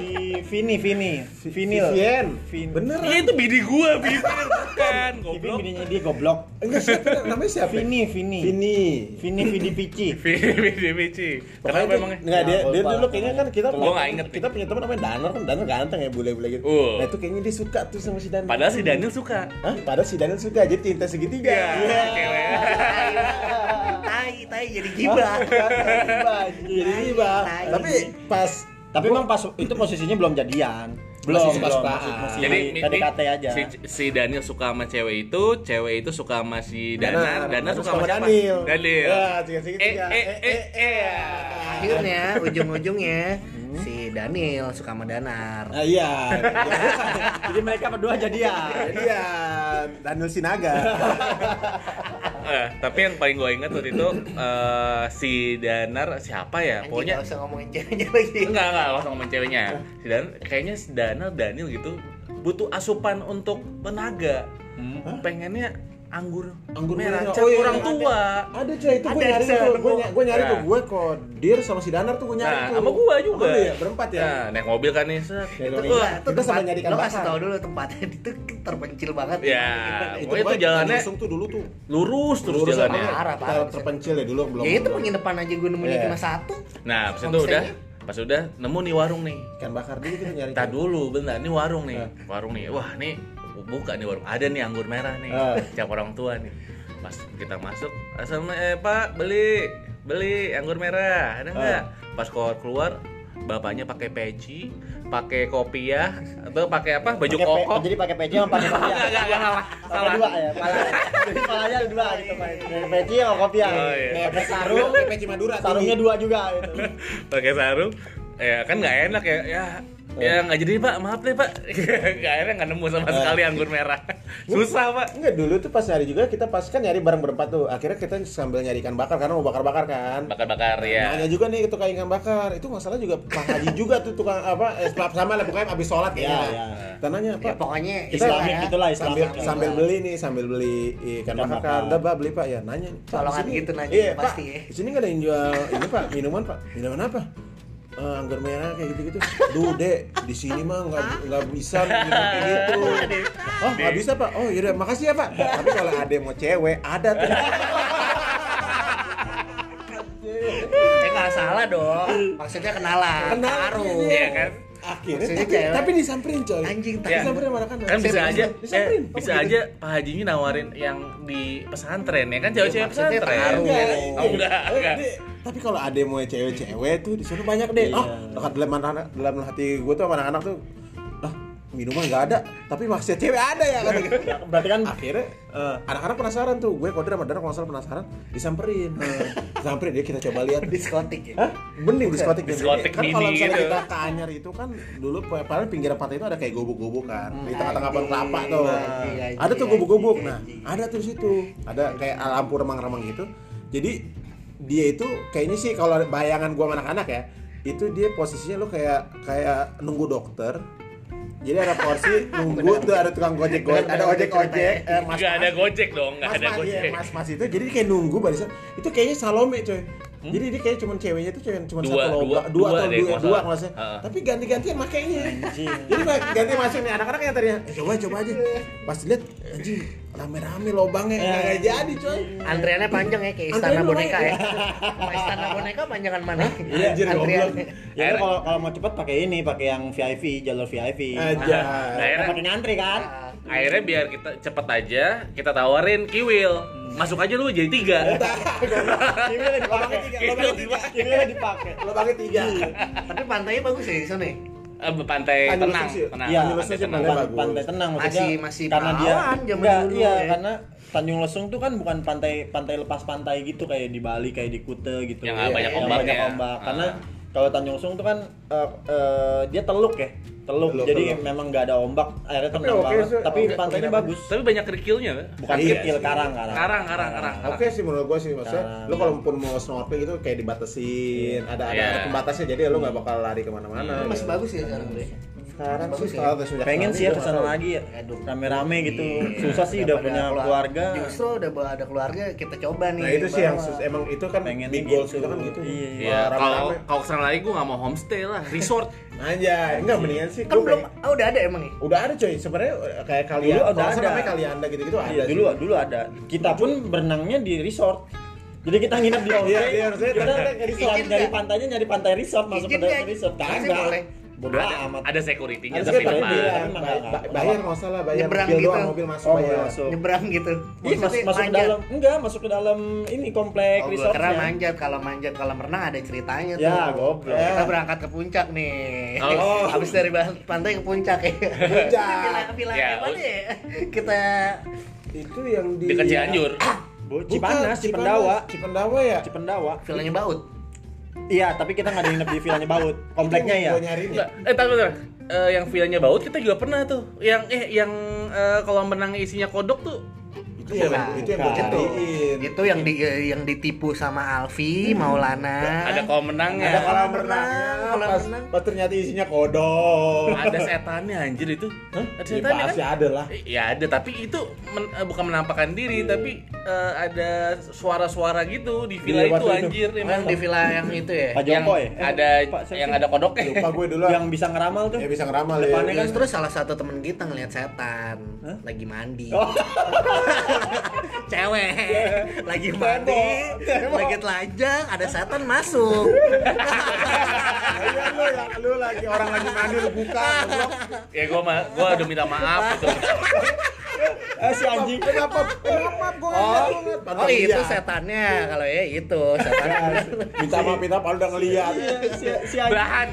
Di Vini, Vini, Vinil. Vivian. Vin. Bener. Iya itu bini gua, Bibir bukan. Vini Goblok. bininya dia goblok. Enggak siapa namanya siapa? Vini, Vini. Vini. Vini Vidi Pici. Bini bini Pici. Kenapa emangnya? Enggak dia dia dulu kayaknya kan kita Gua nggak inget. Kita punya teman namanya Danar kan Danar ganteng ya bule-bule gitu. Nah itu kayaknya dia suka tuh sama si Danar. Padahal si Daniel suka. Hah? Padahal si Daniel suka jadi cinta segitiga. Iya, cewek. Tai, tai jadi gibah. Jadi. Tai. Tapi pas Tapi emang pas itu posisinya belum jadian. Belum, Masih Jadi Jadi PDKT aja. Si, si Daniel suka sama cewek itu, cewek itu suka sama si Danar, Danar suka sama? Daniel. Daniel. Ya. Eh, eh, eh, eh. Akhirnya ujung-ujungnya si Daniel suka sama Danar. Ah, iya. Jadi mereka berdua jadian. Jadi ya Daniel Sinaga. Eh, tapi yang paling gue ingat waktu itu eh, si Danar siapa ya? Anjing Pokoknya gak usah ngomongin ceweknya lagi. enggak enggak langsung ngomongin ceweknya. Si Dan kayaknya si Danar Daniel gitu butuh asupan untuk tenaga. Pengennya anggur, Anggur merah, merah. Oh, iya, orang ada. tua. Ada cuy itu gue Ada, nyari ada, tuh. Gue gue nyari Nah. tuh. Gue kodir sama si Danar tuh gue nyari Nah, tuh. sama gua juga. Oh, iya, berempat ya. Nah, naik mobil kan nih, set. Ya, Itu iya. gua Itu sama nyari lo kasih tau dulu tempatnya itu terpencil banget. Ya, Itu itu jalannya langsung tuh dulu tuh. lurus terus Lurus jalannya. Parah, parah. terpencil ya dulu belum. Ya itu penginapan aja gue nemunya Iya. cuma satu. Nah, pas itu udah pas udah nemu nih warung nih. ikan bakar dulu kita nyari. Tar dulu, bentar. Ini warung nih. Nah. Warung nih. Wah, nih buka nih warung. Ada nih anggur merah nih. Ah. Cap orang tua nih. Pas kita masuk, Assalamualaikum, eh Pak, beli beli anggur merah. Ada nggak? Pas keluar keluar, bapaknya pakai peci, pakai kopiah atau pakai apa? Baju Pakai pe- koko. Jadi pakai peci sama pakai kopiah. Enggak, enggak, enggak, salah. Salah. dua ya, pala. Jadi palanya ada dua gitu Pak. Peci sama kopiah. Oh, iya. Pakai sarung, Kayak peci Madura. sarungnya dua juga gitu. pakai sarung ya kan nggak enak ya ya ya nggak jadi pak maaf deh pak nggak enak nggak nemu sama sekali anggur merah susah pak Enggak dulu tuh pas nyari juga kita pas kan nyari bareng berempat tuh. Akhirnya kita sambil nyari ikan bakar karena mau bakar-bakar kan. bakar-bakar ya Nanya juga nih tukang ikan bakar. Itu masalah juga Pak Haji juga tuh tukang apa? Eh, sama lah pokoknya abis sholat ya. Iya, iya. Tanahnya Ya Pak. pokoknya Kita Islamik istilahnya itulah sambil sambil beli nih sambil beli ikan Ikan bakar bakar. udah pak beli pak ya nanya sini- gitu nanya, iya, pasti pak ya. di sini nggak ada yang jual ini pak minuman pak minuman apa eh, anggur merah kayak gitu-gitu. Duh, Dek, di sini mah nggak nggak bisa gitu. Oh, nggak bisa, Pak. Oh, yaudah, makasih ya, Pak. Tapi kalau ada yang mau cewek, ada tuh. Eh nggak salah dong. Maksudnya kenalan. Kenal, Taruh. Iya kan? Akhirnya Maksudnya tapi, cewek. tapi disamperin, coy. Anjing Ya. tapi Disamperin sama anak-anak. kan bisa aja Disamperin. eh, bisa aja Pak Hajinya nawarin yang di pesantren ya kan cewek-cewek maksudnya pesantren taruh. Enggak, oh enggak Eh, enggak tapi kalau ada yang mau cewek-cewek tuh di sana banyak deh. Iya. Oh, dekat dalam anak dalam hati gue tuh sama anak-anak tuh, minuman nggak ada, tapi maksudnya cewek ada ya gitu. Berarti kan Akhirnya eh, anak-anak penasaran tuh, gue kode sama Dara kalau salah penasaran, disamperin, disamperin dia kita coba lihat. diskotik ya. Hah? Bening diskotik Diskotik Kan kalau misalnya gitu. kita ke Anyar itu kan dulu paling pinggiran pantai itu ada kayak gubuk-gubuk kan. Di tengah-tengah pohon kelapa tuh. Iya, iya, Ada tuh iya, gubuk-gubuk. iya, Nah, iya. ada tuh di situ. Ada kayak lampu remang-remang gitu. Jadi dia itu kayaknya sih kalau bayangan gua sama anak-anak ya, itu dia posisinya lu kayak kayak nunggu dokter. Jadi ada porsi nunggu tuh ada tukang gojek gojek, ada ojek ojek, eh, mas nggak ada gojek dong nggak mas ada mas, iya, gojek. mas mas itu jadi kayak nunggu barisan itu kayaknya Salome coy jadi dia kayak cuman ceweknya itu cuma cuma Dua, satu dua, lomba dua, dua atau deh, dua dua kelasnya Heeh. tapi ganti-gantian makainya jadi ganti masuk nih anak-anak yang tadinya eh, coba coba aja pas dilihat anjing rame-rame lobangnya nggak jadi coy Antriannya panjang ya kayak istana Antriannya boneka ya. istana boneka panjangan mana? Iya, anjir, Antriannya. ya kalau kalau mau cepet pakai ini, pakai yang VIP, jalur VIP. aja Nah, pakai ngantri kan? Akhirnya biar kita cepet aja kita tawarin kiwil masuk aja lu jadi tiga Kimilnya dipakai. lobangnya tiga Kimilnya dipakai. lobangnya tiga Tapi pantainya bagus ya di sana. ya? Eh, pantai tenang sih. tenang Iya, pantai tenang pantai pantai tenang maksudnya Masih- masih karena dia perawan zaman Nggak, dulu, iya ya. karena Tanjung Lesung tuh kan bukan pantai pantai lepas pantai gitu kayak di Bali kayak di Kute gitu Yang Iya, banyak yang ombak banyak ya. ombak. Ah. karena kalau Tanjung Lesung tuh kan eh, eh, dia teluk ya teluk, Teluk, jadi teluk. memang nggak ada ombak airnya Tapi tenang oke banget sih, tapi oke, pantainya oke. bagus tapi banyak kerikilnya kan bukan Iya kecil sih. karang karang karang karang karang Oke sih menurut gua sih maksudnya Karang. lu kalau pun mau snorkeling itu kayak dibatasin ada ada, Iya. ada pembatasnya jadi lu nggak bakal lari ke mana-mana Masih bagus ya sekarang deh. Sekarang sih ya. pengen kali sih ya ke sana lagi ya rame-rame gitu Iya. susah sih udah punya keluar- keluarga Justru udah ada keluarga kita coba nih. Nah itu sih yang emang itu kan Pengennya big goals gitu. itu kan gitu. Iya, Wah, Iya, kalau kalau ke sana lagi gue nggak mau homestay lah, resort. Anjay, enggak mendingan sih. Kan belum pengen- ah, udah ada emang ya? Udah ada coy, sebenarnya eh, kayak kalian Dulu udah salah ada. namanya kalianda gitu-gitu ada. Iya, sih. dulu dulu ada. Kita pun berenangnya di resort. Jadi kita nginep di homestay. Iya, iya, kita ada- dari nggak? pantainya nyari pantai resort masuk ke resort. Kagak. Bodoh ada, amat. ada security-nya Ada tapi lepas. iya, nggak- bayar nggak salah, bayar Nyebrang mobil gitu. doang, mobil masuk Oh, bayar. masuk. Nyebrang gitu. Iya, mas, masuk ke dalam. Enggak, masuk ke dalam ini komplek Oh, gua resortnya. kira manjat kalau manjat kolam renang ada ceritanya tuh. Ya, goblok. Kita berangkat ke puncak nih. Oh. Habis dari pantai ke puncak ya. Puncak. Villa villa Ya, nih? Kita Itu yang di Dekat Cianjur. Bukan, Cipanas, Cipendawa. Cipendawa ya. Cipendawa. villanya baut. Iya, tapi kita nggak ada nginep di villanya Baut. Kompleknya ya. Gua nyariin ya. Enggak, eh tahu bentar. Eh, yang villanya baut kita juga pernah tuh. Yang eh yang eh, kolam renang isinya kodok tuh. Itu yang itu yang. Itu yang di yang ditipu sama Alfi, Maulana. Ada kolam renangnya. Ada kolam renang, kolam pas, renang. pas ternyata isinya kodok. Ada setannya anjir itu. Hah? Ada Ya, setannya pasti kan? ada lah. Ya ada, tapi itu men- eh, bukan menampakkan diri, tapi eh, ada suara-suara gitu di villa Iya, itu itu. anjir. Oh, yang emang. di villa yang itu ya. Pak yang Joko ya? Eh, ada yang ada kodoknya. Lupa gue dulu. Yang bisa ngeramal tuh. ya bisa ngeramal ya. Depannya kan- Terus salah satu temen kita ngeliat setan lagi mandi. Cewek lagi mandi, lagi telanjang, ada setan masuk. Iya lu yang lu lagi orang lagi mandi lu buka. ya gua gua udah minta maaf gitu. Eh, si anjing. Kenapa? Kenapa gua Oh, ngeliat? oh itu setannya. Kalau ya itu setannya. Minta maaf, minta maaf udah ngeliat. si, si anjing. belahan,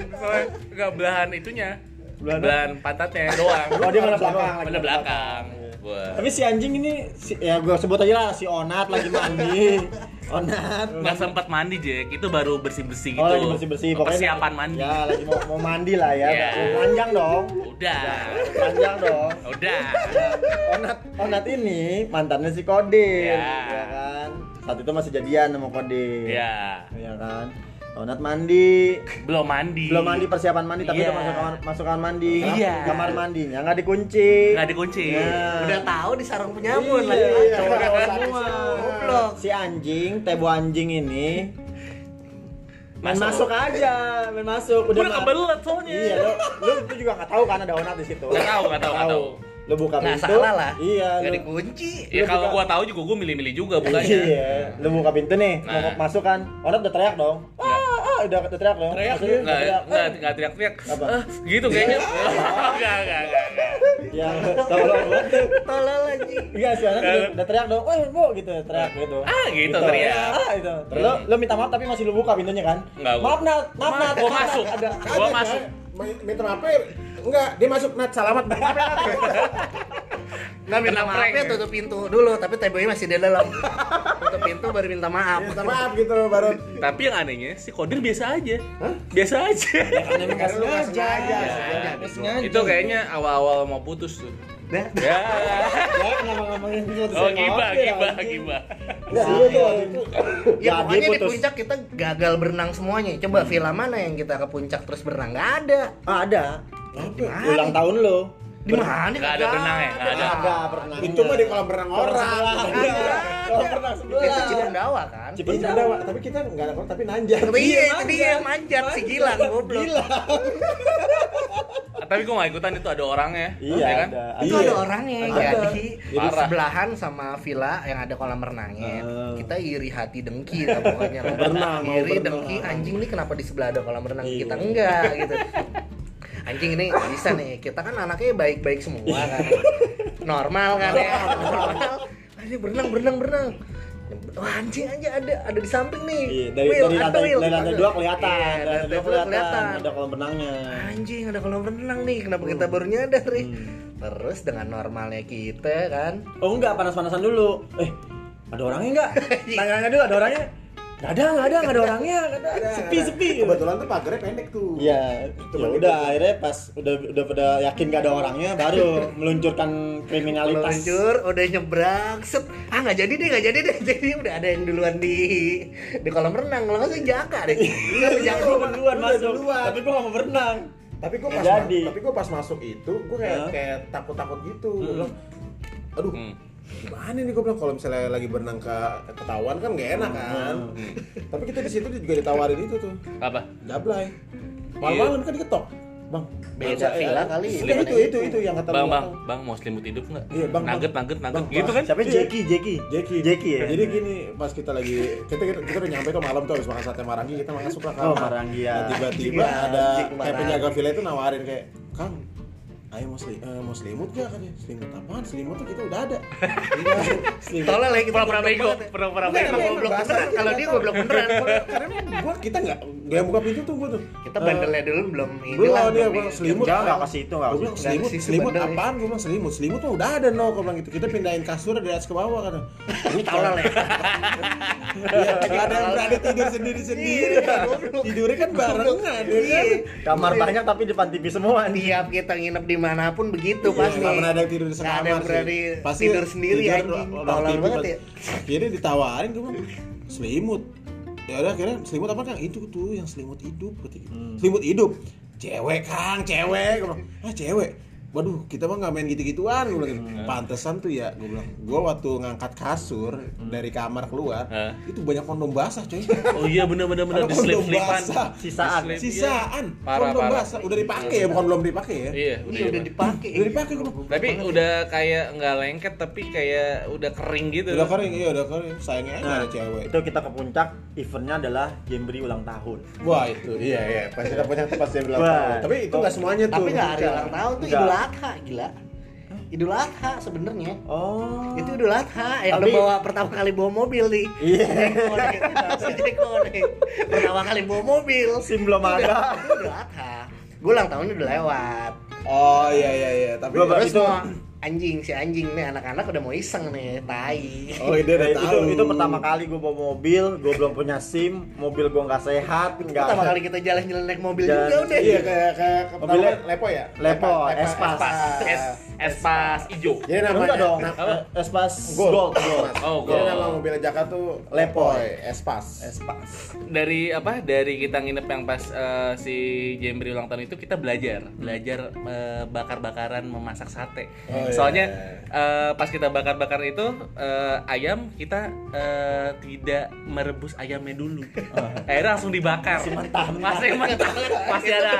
enggak belahan itunya. Belahan Belahan, pantatnya doang. Oh, dia mana belakang. Mana belakang. Gua. Tapi si anjing ini si, ya gue sebut aja lah si Onat lagi mandi. Onat. Nggak sempat mandi Jack, itu baru bersih-bersih gitu. Oh lagi bersih bersih Persiapan mandi. Ya lagi mau, mau mandi lah ya. Iya. Panjang dong. Udah. Panjang dong. Udah. Onat Onat ini mantannya si Kodin, Ya. ya kan. Saat itu masih jadian sama Kodin. Ya. Ya kan. Onat mandi, Belum mandi. belum mandi persiapan mandi tapi Iya. udah masuk kamar masuk kamar mandi. Iya. Kamar mandinya nggak dikunci. Nggak dikunci. Nah. Udah tahu di sarung penyamun Iya, lagi. iya, Coba iya. semua. Goblok. Si anjing, tebo anjing ini Main Masuk. masuk aja, main masuk. Udah ma- kebelet soalnya. Iya, lo, lo itu juga nggak tahu kan ada onat di situ. Nggak tahu, nggak tahu, nggak tahu. Lo buka Nggak pintu. salah lah. Iya. Gak lo- dikunci. Ya Lu kalau buka- gua tahu juga gua milih-milih juga bukannya. Iya, lo buka pintu nih, Nah. mau masuk kan. Onat udah teriak dong. Ah, ah, udah, udah teriak dong. Teriak Maksudnya dia? Nggak, teriak. nggak, nggak teriak-teriak. Apa? Ah, gitu kayaknya. Enggak, enggak, enggak, enggak. Yang tolong banget. Tolol anjing. Iya sih, Onat udah, teriak dong. Woi, bu, gitu, teriak gitu. Ah, gitu, teriak. Ah, itu. Lo, lo minta maaf tapi masih lo buka pintunya kan? Nggak, gua- Maaf Nat, maaf Nat. Gua masuk. Ada. Gua masuk. Minta maaf ya? Enggak, dia masuk nat salamat. Ya. Nggak minta maaf prank. ya tutup pintu dulu, tapi TBI masih di dalam. tutup pintu baru minta maaf. Minta maaf gitu baru. Tapi yang anehnya si Kodir biasa aja. Biasa aja. Kan Nggak gitu. sengaja. Itu kayaknya awal-awal mau putus tuh. Dah. Ya. Ya, ngomong-ngomongin sesuatu Oh, saya gibah, maaf ya, gibah, anjing. gibah. Nggak, dulu tuh waktu itu. Ya pokoknya di puncak kita gagal berenang semuanya. Coba villa mana yang kita ke puncak terus berenang? Nggak ada. Ah, ada. Ulang tahun lo. Di mana? Nggak ada berenang ya? Nggak ada. Ada pernah. Itu mah di kolam renang orang. Kalau pernah sebelah. Itu Cipendawa kan? Cipendawa. Tapi kita enggak ada kolam tapi nanjak. Iya, itu dia manjat si Gilang goblok. Gila. Tapi gua nggak ikutan itu ada orangnya. Iya, ya kan? ada. Itu Iya. ada orangnya jadi sebelahan sama villa yang ada kolam renangnya. Ah. Kita iri hati dengki lah pokoknya. berenang, iri berenang. dengki anjing nih kenapa di sebelah ada kolam renang Iya. kita enggak gitu. Anjing ini bisa nih. Kita kan anaknya baik-baik semua kan. Normal kan ya. Normal. Ayo berenang berenang berenang. Wah anjing aja ada ada di samping nih. Iya, dari Will, dari lantai Will. dari lantai dua kelihatan. Iya, Dari lantai dua kelihatan. Ada kolam renangnya. Anjing ada kolam renang nih, kenapa kita baru nyadar nih? Terus dengan normalnya kita kan, Oh enggak, panas-panasan dulu. Eh, ada orangnya enggak? Tanya-tanya dulu ada orangnya. Enggak ada, enggak ada, enggak ada orangnya, enggak ada. Sepi, sepi. Kebetulan tuh pagarnya pendek tuh. Iya, Cuma ya gitu. udah akhirnya pas udah udah pada yakin gak ada orangnya baru meluncurkan kriminalitas. meluncur, udah nyebrang, set, ah nggak jadi deh, nggak jadi deh, jadi udah ada yang duluan di di kolam renang, kalau nggak sih jaka deh, Iya, Nggak, jaka Gua duluan masuk. duluan. Tapi gua gak mau berenang. Tapi gue Nggak pas jadi. ma- tapi gue pas masuk itu gue kayak kayak takut-takut gitu. Bilang, aduh, Hmm. Gimana nih gue bilang kalau misalnya lagi berenang ke ketahuan kan gak enak kan. Tapi kita di situ juga ditawarin itu tuh, Apa? jablay. Malam-malam kan diketok. Bang, Beda villa kali. Itu, Beda itu, itu, itu yang kata Bang, bang, bang mau selimut hidup nggak? Iya, Bang, Nugget, Bang. nugget, nugget. Gitu kan? Siapa Iya. Jeki? Jeki. Jeki. Jeki ya? Jadi gini, pas kita lagi kita kita, kita udah nyampe tuh malam tuh habis makan sate marangi kita masuk ke kamar. Oh, Marangi, ya. Tiba-tiba Iya, ada kayak penjaga villa itu nawarin kayak, "Kang, ayo mau, seli- eh, mau selimut gak katanya? Selimut apaan? Selimut tuh kita udah ada. Iya, Tolol ya kita goblok bego, banget. Pura-pura Enggak, bego. goblok Bahasa beneran. Kalau dia goblok beneran. karena gua kita nggak nggak yang buka pintu tuh gua tuh. Kita bandelnya dulu belum ini belum lah, dia di- selimut. Jangan nggak kasih itu, nggak bilang selimut selimut apaan? Gua bilang selimut. Selimut mah udah ada no. Gua bilang gitu. Kita pindahin kasur dari atas ke bawah kan Tolol ya. Iya, ada yang berani tidur sendiri sendiri kan tidurnya kan barengan ya kan? Kamar banyak tapi depan TV semua. Nih. Kita nginep di mana pun begitu Iya, pasti. nggak pernah ada yang tidur di sekamar ada yang berani Pasti tidur sendiri tidur anjing. orang Tolol banget ya. akhirnya ditawarin bilang, selimut. Ya udah akhirnya selimut apa kang itu tuh yang selimut hidup ketika selimut hidup. Cewek kang cewek. Ah cewek Waduh, kita mah nggak main gitu-gituan, gue bilang. gitu. Pantesan tuh ya, gue bilang. Gue waktu ngangkat kasur dari kamar keluar, itu banyak kondom basah, coy. Oh iya Ada di kondom. Sisaan. Slip, Sisaan, iya. Parah, kondom parah. basah. Udah dipakai ya, bukan belum dipakai ya. Iya, Iya udah dipakai. Udah dipakai gue. Tapi udah kayak nggak lengket tapi kayak udah kering gitu. Udah kering, iya udah kering. Sayangnya Nah, ada cewek. itu kita ke puncak, eventnya adalah Jembri ulang tahun. Wah itu, iya iya. Pas kita punya pas dia bilang. Wah. Tapi itu nggak semuanya tuh. Tapi nggak hari ulang tahun tuh. Idul Adha gila. Idul Adha sebenarnya. Oh. Itu Idul Adha yang Tapi- lu bawa pertama kali bawa mobil nih. Iya. Nih. Pertama kali bawa mobil. SIM belum ada. Idul Adha. Gue ulang tahunnya udah lewat. Oh iya iya iya. Tapi Gua Terus itu- anjing si anjing nih anak-anak udah mau iseng nih, tai. Oh dia udah itu, tahu. itu pertama kali gue bawa mobil, gue belum punya SIM, mobil gue nggak sehat, nggak Pertama kali kita jalan-jalan naik mobil Jalan- juga udah. Iya kayak kayak Mobilnya- pertama Lepo ya. Lepo, Lepa- Espas. Espas, es, espas hijau. Jadi namanya Enggak dong, nah, Espas Gold. Gold, Gold. Oh, Jadi Gold. nama mobil Jaka tuh Lepoy. Espas. Espas. Dari apa? Dari kita nginep yang pas eh, si Jembri ulang tahun itu kita belajar, belajar eh, bakar-bakaran memasak sate. Oh, iya. Soalnya eh, pas kita bakar-bakar itu eh, ayam kita eh, tidak merebus ayamnya dulu. Akhirnya langsung dibakar. Masih mentah. Masih mentah. Masih ada.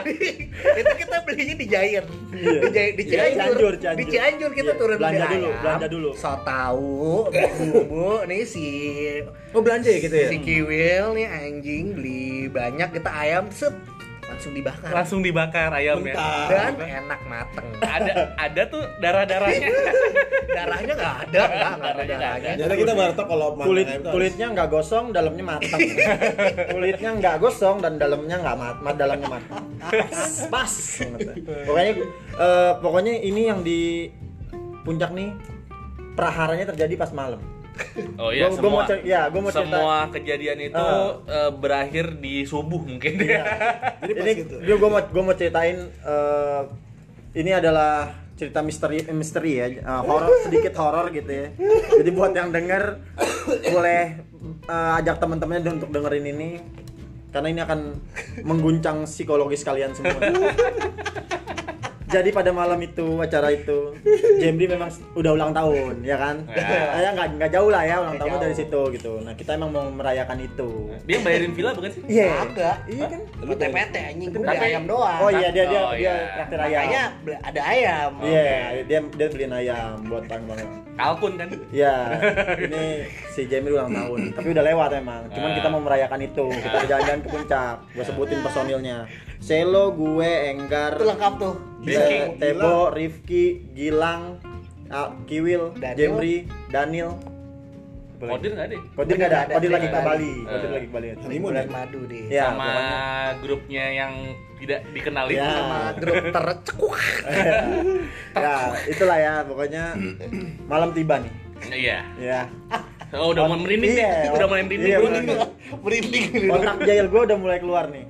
itu kita belinya di Giant di, Giant- di Cianjur Cianjur, Cianjur. di Cianjur kita Iya, turun belanja beli dulu, ayam, belanja dulu. so tahu bumbu nih si Oh belanja ya gitu ya? si kiwil nih anjing beli banyak kita ayam sep langsung dibakar. Langsung dibakar ayamnya. dan enak mateng. Ada ada tuh darah-darahnya. darahnya nggak ada nggak ada Darahnya nggak darahnya. Jadi kita baru kalau kulit kulitnya nggak gosong dalamnya matang kulitnya nggak gosong dan dalamnya nggak mat, mat dalamnya matang pas. Pas. Pokoknya eh, pokoknya ini yang di puncak nih praharanya terjadi pas malam Oh iya, Gua- gua semua. mau cer- ya, gua mau cerita. semua kejadian itu Ah. eh, berakhir di subuh mungkin Iya. Jadi pas ini gitu. gue mau gue mau ceritain eh, ini adalah cerita misteri eh, misteri ya eh, horor sedikit horor gitu ya jadi buat yang denger boleh eh, ajak teman-temannya untuk dengerin ini karena ini akan mengguncang psikologis kalian semua jadi pada malam itu acara itu Jemri memang udah ulang tahun ya kan? Ya. ya nggak nggak jauh lah ya ulang tahunnya dari situ gitu. Nah kita emang mau merayakan itu. Dia bayarin villa bukan sih? iya. Iya kan? Lu PT anjing. Gua beli Tapi- ayam doang. Oh iya dia dia Oh, dia iya. traktir ayam. Makanya ada ayam. Iya, dia dia beliin ayam buat bang. Kalkun kan? Iya, ini si Jamie ulang tahun, tapi udah lewat emang. Cuman Ah. kita mau merayakan itu. Kita jalan-jalan ke puncak. Gue sebutin personilnya. Selo, gue, Enggar, itu lengkap tuh Te- Tebo, Rifki, Gilang, ah, Kiwil, Daniel. Jemri, Daniel. Kodir nggak deh? Kodir nggak ada. Kodir Kodir lagi ke. Bali. Kodir lagi ke Bali. Honeymoon Bulan- ya? madu deh Ya, sama pokoknya. grupnya yang tidak dikenali. Ya. sama grup tercekuk ya, itulah ya. Pokoknya malam tiba nih. Iya. Ya. Oh, udah mau merinding nih. Iya. Udah mulai merinding. Iya, merinding. bener. merinding kontak jail gue udah mulai keluar nih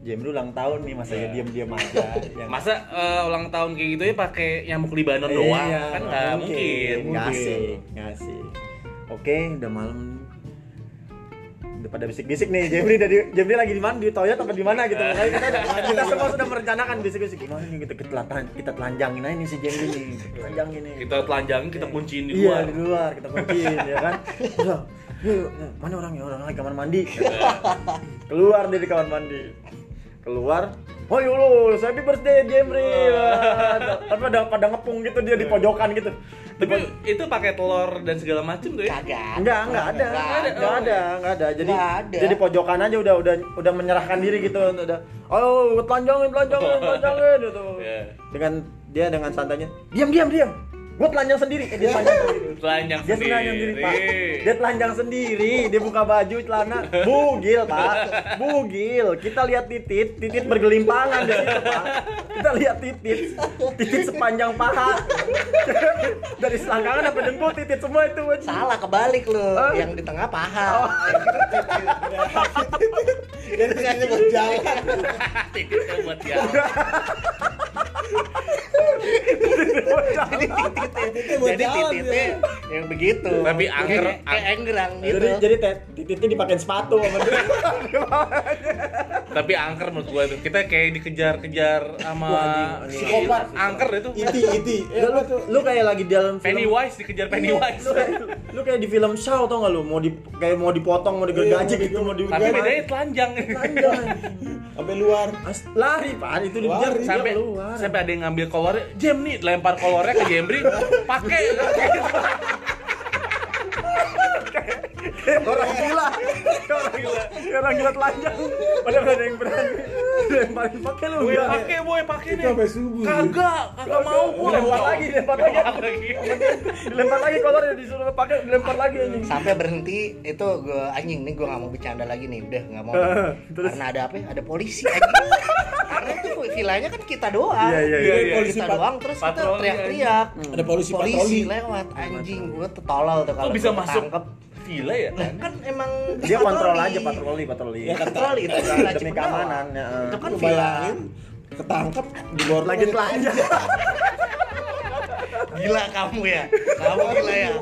Jam dulu ulang tahun nih masa ya diam-diam aja yang Masa eh, ulang tahun kayak gitu ya pakai nyamuk Libanon doang? Iya, kan nggak mungkin. nggak sih nggak sih oke udah malam. Udah pada bisik-bisik nih Jemri dari Jemri lagi di mana? Di toilet apa di mana gitu? Makanya kita udah, kita semua sudah merencanakan bisik-bisik. Gimana nih kita kita, kita telanjangin aja nih si Jemri nih. Kita telanjangin nih. Kita telanjangin, kita kunciin di iya luar. di luar kita kunciin ya kan? Udah yuk, mana orangnya? Orang lagi kamar mandi. Keluar dia di kamar mandi keluar oh yolo happy birthday Jemri tapi ada pada ngepung gitu dia di pojokan gitu. Tapi itu pakai telur dan segala macam tuh ya. kagak enggak enggak ada. Nggak enggak ada? Enggak ada enggak ada. Jadi ada. jadi pojokan aja udah udah udah menyerahkan diri gitu. Udah oh telanjangin telanjangin telanjangin gitu. Iya. dengan dia dengan santainya diam diam diam gue telanjang sendiri. Eh, dia telanjang sendiri. Telanjang dia sendiri. telanjang sendiri pak. dia telanjang sendiri. Dia buka baju celana. Bugil pak. Bugil. Kita lihat titit. Titit bergelimpangan di situ pak. Kita lihat titit. Titit sepanjang paha. Dari selangkangan sampai dengkul titit semua itu salah kebalik lu. Hah? yang di tengah paha. Oh. Jadi kayaknya buat jalan. Titiknya buat ya. Jadi tititnya jadi tititnya yang begitu. Tapi angker- kayak, enggrang gitu. jadi jadi titiknya dipakein sepatu sama dia Tapi angker menurut gua tuh. Kita kayak dikejar-kejar sama Wah, anjing, anjing. Psikopat. Angker itu. Iti, iti. Eh, lu, lu kayak lagi di dalam film Pennywise dikejar Pennywise. lu kayak, lu kayak di film Shaw tau gak lu mau di kayak mau dipotong mau digergaji Iya, gitu mau di Tapi bedanya telanjang. telanjang Sampai luar. As- lari pak itu di Lari. dia sampai keluar sampai ada yang ngambil kolornya jam nih lempar kolornya ke Jembri pakai orang gila. Orang gila. Orang gila telanjang. Padahal gak ada yang berani. Lemparin pakai lu gila. Pakai boy pakai nih. sampai subuh. kagak kagak mau gua dilempar lagi dilempar lagi. Lagi. Dilempar lagi kolornya disuruh pakai dilempar lagi anjing. Sampai berhenti itu gue anjing nih gue nggak mau bercanda lagi nih udah nggak mau. Terus? karena ada apa ya? ada polisi anjing. Karena itu villanya kan kita doang. Iya, iya, iya, iya. kita Polisi doang terus kita patroli, teriak-teriak. Ada polisi polisi patroli. lewat anjing. gue tetolol tuh kok kalau bisa masuk villa ya? Lah, kan emang dia kontrol aja patroli patroli. Ya, kata- patroli itu kan demi keamanan ya. itu kan bayangin ketangkep di luar lagi telanjang Gila kamu ya. Kamu gila ya.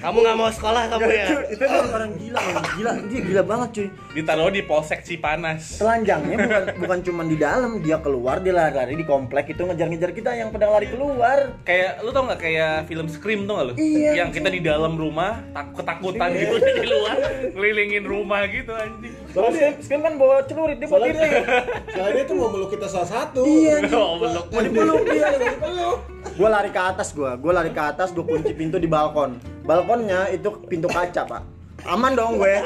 Kamu nggak mau sekolah kamu ya. itu, orang gila gila dia gila banget cuy Ditaruh di polsek Cipanas. telanjangnya bukan bukan cuma di dalam dia keluar dia lari-lari di komplek itu ngejar-ngejar kita yang pedang lari keluar Kayak lu tau nggak kayak film Scream tau nggak lu? Iya, Yang kita di dalam rumah tak ketakutan gitu di luar ngelilingin rumah gitu anjing. soalnya sekarang kan bawa celurit dia bawa Soalnya titik dia, soalnya dia tuh mau meluk kita salah satu. Iya, Oh, belum. mau dipeluk dia dipeluk gue lari ke atas gue gue lari ke atas gue kunci pintu di balkon. Balkonnya itu pintu kaca pak. Aman dong gue.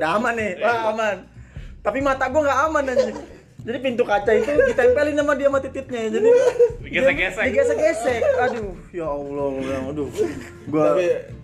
Ada aman nih. Wah aman. Tapi mata gue nggak aman anjing. Jadi pintu kaca itu ditempelin sama dia sama tititnya jadi Digesek-gesek. digesek-gesek. Aduh ya allah aduh. Gue